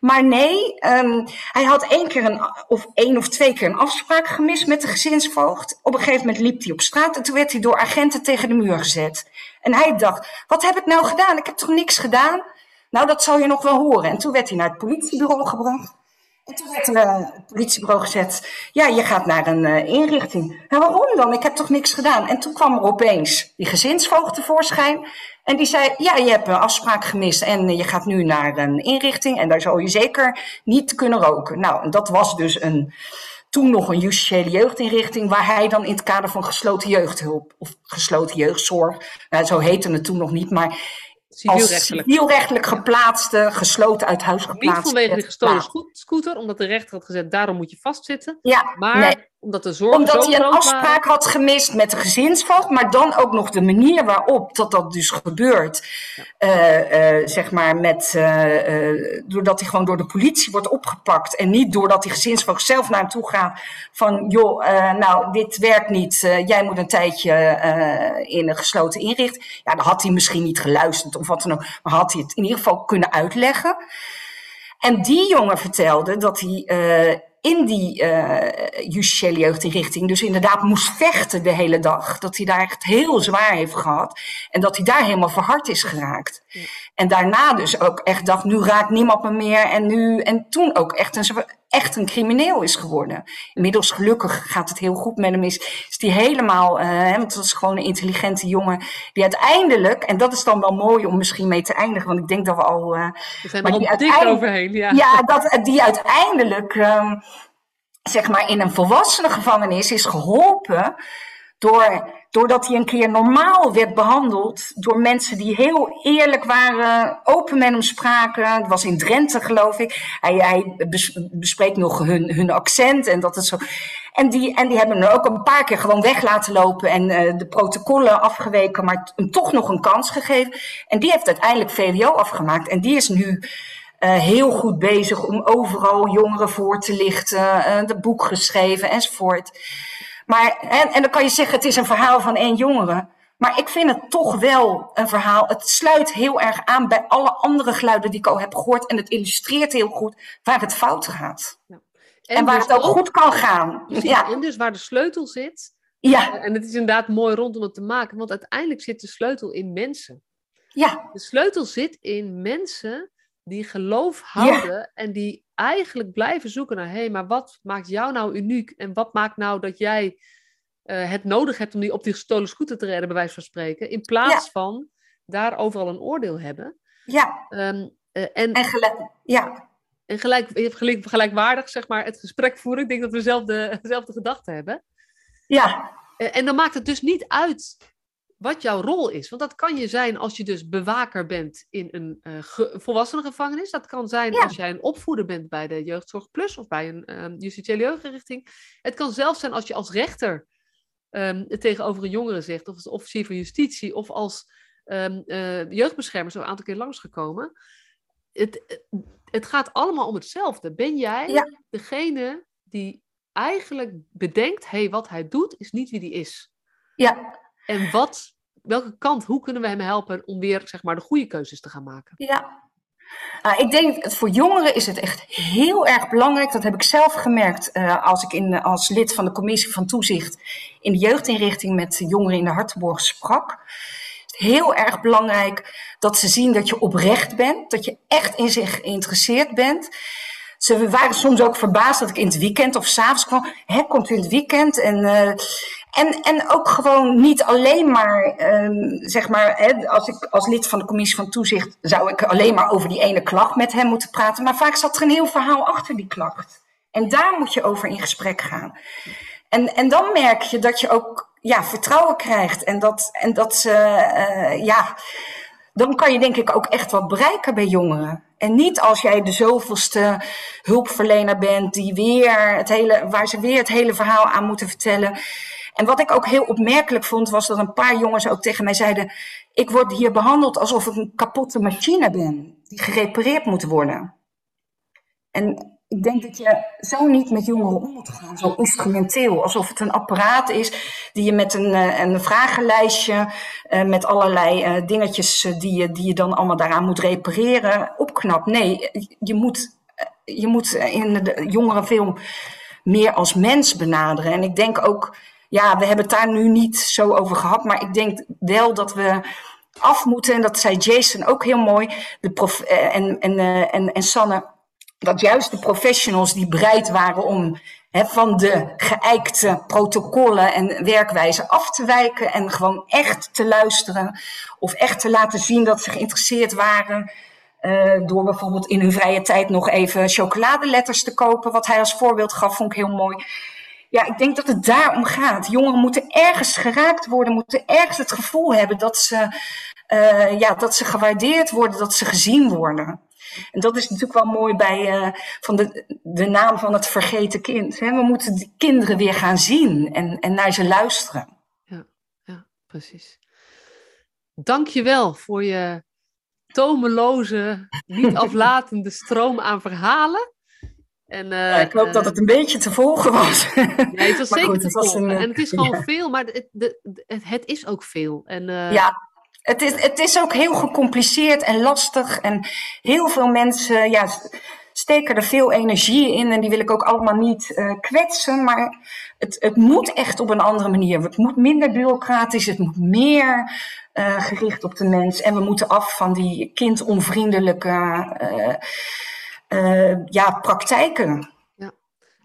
maar nee, um, hij had één keer een, of één of twee keer een afspraak gemist met de gezinsvoogd. Op een gegeven moment liep hij op straat en toen werd hij door agenten tegen de muur gezet. En hij dacht, wat heb ik nou gedaan? Ik heb toch niks gedaan? Nou, dat zal je nog wel horen. En toen werd hij naar het politiebureau gebracht. En toen werd er uh, het politiebureau gezet. Ja, je gaat naar een uh, inrichting. Nou, waarom dan? Ik heb toch niks gedaan? En toen kwam er opeens die gezinsvoogd tevoorschijn. En die zei, ja, je hebt een afspraak gemist en je gaat nu naar een inrichting. En daar zal je zeker niet kunnen roken. Nou, en dat was dus een, toen nog een justitiële jeugdinrichting. Waar hij dan in het kader van gesloten jeugdhulp of gesloten jeugdzorg. Nou, zo heette het toen nog niet, maar Civielrechtelijk. Als civielrechtelijk geplaatste, gesloten uit huis geplaatste. Niet vanwege de gestolen scooter, omdat de rechter had gezegd, daarom moet je vastzitten. Ja, maar nee. Omdat de zorg Omdat hij een afspraak had gemist met de gezinsvoogd, maar dan ook nog de manier waarop dat dat dus gebeurt. Ja. Uh, uh, zeg maar met, uh, doordat hij gewoon door de politie wordt opgepakt. En niet doordat die gezinsvoogd zelf naar hem toe gaat van, joh, nou, dit werkt niet. jij moet een tijdje in een gesloten inrichting. Ja, dan had hij misschien niet geluisterd of wat dan ook. Maar had hij het in ieder geval kunnen uitleggen. En die jongen vertelde dat hij uh, in die uh, justitiële jeugdinrichting dus inderdaad moest vechten de hele dag. Dat hij daar echt heel zwaar heeft gehad. En dat hij daar helemaal verhard is geraakt. En daarna dus ook echt dacht, nu raakt niemand me meer. En, nu, en toen ook echt een, echt een crimineel is geworden. Inmiddels gelukkig gaat het heel goed met hem. Is, is die helemaal, uh, want het was gewoon een intelligente jongen. Die uiteindelijk, en dat is dan wel mooi om misschien mee te eindigen. Want ik denk dat we al... Uh, we zijn er al dik overheen, ja. Ja, dat, die uiteindelijk, um, zeg maar, in een volwassene gevangenis is geholpen door, doordat hij een keer normaal werd behandeld door mensen die heel eerlijk waren, open met hem spraken. Het was in Drenthe, geloof ik. Hij, bespreekt nog hun, hun accent en dat is zo. En die, en die hebben hem ook een paar keer gewoon weg laten lopen en uh, de protocollen afgeweken, maar hem toch nog een kans gegeven. En die heeft uiteindelijk VWO afgemaakt en die is nu. Uh, heel goed bezig om overal jongeren voor te lichten, uh, de boek geschreven enzovoort. Maar, en, en dan kan je zeggen, het is een verhaal van één jongere. Maar ik vind het toch wel een verhaal. Het sluit heel erg aan bij alle andere geluiden die ik al heb gehoord. En het illustreert heel goed waar het fout gaat. Ja. En, en, waar dus het ook, goed kan gaan. Ja. En dus waar de sleutel zit. Ja. En het is inderdaad mooi rondom het te maken. Want uiteindelijk zit de sleutel in mensen. Ja. De sleutel zit in mensen die geloof houden. Ja. En die eigenlijk blijven zoeken naar, hé, hey, maar wat maakt jou nou uniek? En wat maakt nou dat jij uh, het nodig hebt om die op die gestolen scooter te redden, bij wijze van spreken, in plaats ja. van daar overal een oordeel hebben. Ja. Um, uh, en, en, gelijk, ja. en gelijk, gelijk, gelijkwaardig, zeg maar, het gesprek voeren. Ik denk dat we dezelfde, gedachten hebben. Ja. Uh, en dan maakt het dus niet uit wat jouw rol is. Want dat kan je zijn als je dus bewaker bent in een uh, ge. Dat kan zijn ja. als jij een opvoeder bent bij de Jeugdzorg Plus of bij een um, justitiële jeugdrichting. Het kan zelfs zijn als je als rechter um, het tegenover een jongere zegt, of als officier van justitie, of als um, uh, jeugdbeschermer zo een aantal keer langsgekomen. Het, het gaat allemaal om hetzelfde. Ben jij ja. degene die eigenlijk bedenkt, hé, hey, wat hij doet is niet wie die is. Ja. En wat, welke kant, hoe kunnen we hem helpen om weer zeg maar, de goede keuzes te gaan maken? Ja. Uh, ik denk, voor jongeren is het echt heel erg belangrijk. Dat heb ik zelf gemerkt uh, als ik in, als lid van de commissie van toezicht in de jeugdinrichting met jongeren in de Hartenborg sprak. Heel erg belangrijk dat ze zien dat je oprecht bent, dat je echt in zich geïnteresseerd bent. Ze waren soms ook verbaasd dat ik in het weekend of s'avonds kwam. Hè, komt u in het weekend? En, uh, en, en ook gewoon niet alleen maar, um, zeg maar, hè, als ik als lid van de commissie van toezicht zou ik alleen maar over die ene klacht met hem moeten praten. Maar vaak zat er een heel verhaal achter die klacht. En daar moet je over in gesprek gaan. En, en dan merk je dat je ook ja, vertrouwen krijgt. En dat, en dat ze, uh, ja, dan kan je denk ik ook echt wat bereiken bij jongeren. En niet als jij de zoveelste hulpverlener bent die weer het hele, waar ze weer het hele verhaal aan moeten vertellen. En wat ik ook heel opmerkelijk vond, was dat een paar jongens ook tegen mij zeiden: Ik word hier behandeld alsof ik een kapotte machine ben, die gerepareerd moet worden. En ik denk dat je zo niet met jongeren om moet gaan, zo instrumenteel. Alsof het een apparaat is die je met een, eh, een vragenlijstje, uh, met allerlei uh, dingetjes die, je, die je dan allemaal daaraan moet repareren, opknapt. Nee, je moet, je moet in de jongeren veel meer als mens benaderen. En ik denk ook, ja, we hebben het daar nu niet zo over gehad, maar ik denk wel dat we af moeten, en dat zei Jason ook heel mooi, de prof, en, en, en, en Sanne dat juist de professionals die bereid waren om hè, van de geëikte protocollen en werkwijzen af te wijken en gewoon echt te luisteren of echt te laten zien dat ze geïnteresseerd waren. Uh, door bijvoorbeeld in hun vrije tijd nog even chocoladeletters te kopen, wat hij als voorbeeld gaf, vond ik heel mooi. Ja, ik denk dat het daarom gaat. Jongeren moeten ergens geraakt worden, moeten ergens het gevoel hebben dat ze, uh, ja, dat ze gewaardeerd worden, dat ze gezien worden. En dat is natuurlijk wel mooi bij uh, van de, de naam van het vergeten kind. Hè? We moeten de kinderen weer gaan zien en, en naar ze luisteren. Ja, ja, precies. Dank je wel voor je tomeloze, niet aflatende stroom aan verhalen. En, uh, ja, ik hoop uh, dat het een beetje te volgen was. Nee, het was zeker goed, te volgen. Een, en het is gewoon ja. veel, maar het, de, het, het, is ook veel. En, uh, ja, het is, het is ook heel gecompliceerd en lastig. En heel veel mensen ja, steken er veel energie in. En die wil ik ook allemaal niet kwetsen. Maar het, het moet echt op een andere manier. Het moet minder bureaucratisch. Het moet meer gericht op de mens. En we moeten af van die kindonvriendelijke uh, ja, praktijken.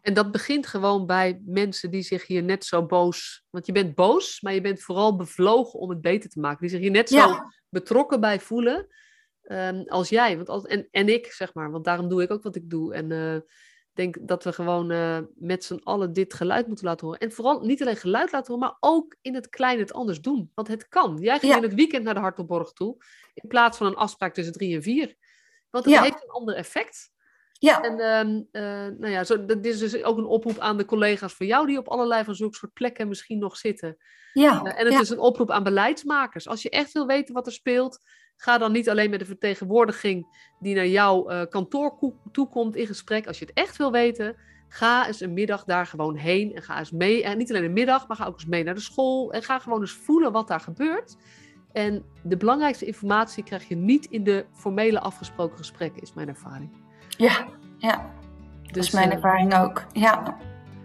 En dat begint gewoon bij mensen die zich hier net zo boos. Want je bent boos, maar je bent vooral bevlogen om het beter te maken. Die zich hier net zo betrokken bij voelen um, als jij. Want als, en, en ik, zeg maar. Want daarom doe ik ook wat ik doe. En uh, denk dat we gewoon uh, met z'n allen dit geluid moeten laten horen. En vooral niet alleen geluid laten horen, maar ook in het klein het anders doen. Want het kan. Jij ging ja. in het weekend naar de Hartelborg toe. In plaats van een afspraak tussen drie en vier. Want het ja. heeft een ander effect. Ja. En uh, uh, nou ja, zo, dit is dus ook een oproep aan de collega's van jou die op allerlei van zulke soort plekken misschien nog zitten. Ja. Uh, en het ja. is een oproep aan beleidsmakers. Als je echt wil weten wat er speelt, ga dan niet alleen met de vertegenwoordiging die naar jouw uh, kantoor toekomt in gesprek. Als je het echt wil weten, ga eens een middag daar gewoon heen en ga eens mee. En niet alleen een middag, maar ga ook eens mee naar de school en ga gewoon eens voelen wat daar gebeurt. En de belangrijkste informatie krijg je niet in de formele afgesproken gesprekken, is mijn ervaring. Ja, ja. Dus, dat is mijn uh, ervaring ook. Ja.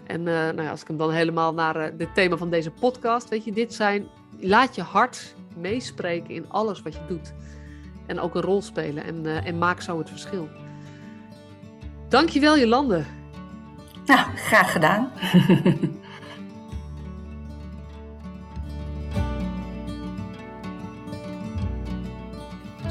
En uh, nou ja, als ik hem dan helemaal naar uh, het thema van deze podcast, weet je, dit zijn, laat je hart meespreken in alles wat je doet. En ook een rol spelen en, en maak zo het verschil. Dankjewel Jolande. Nou, graag gedaan.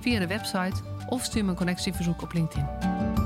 via de website of stuur me een connectieverzoek op LinkedIn.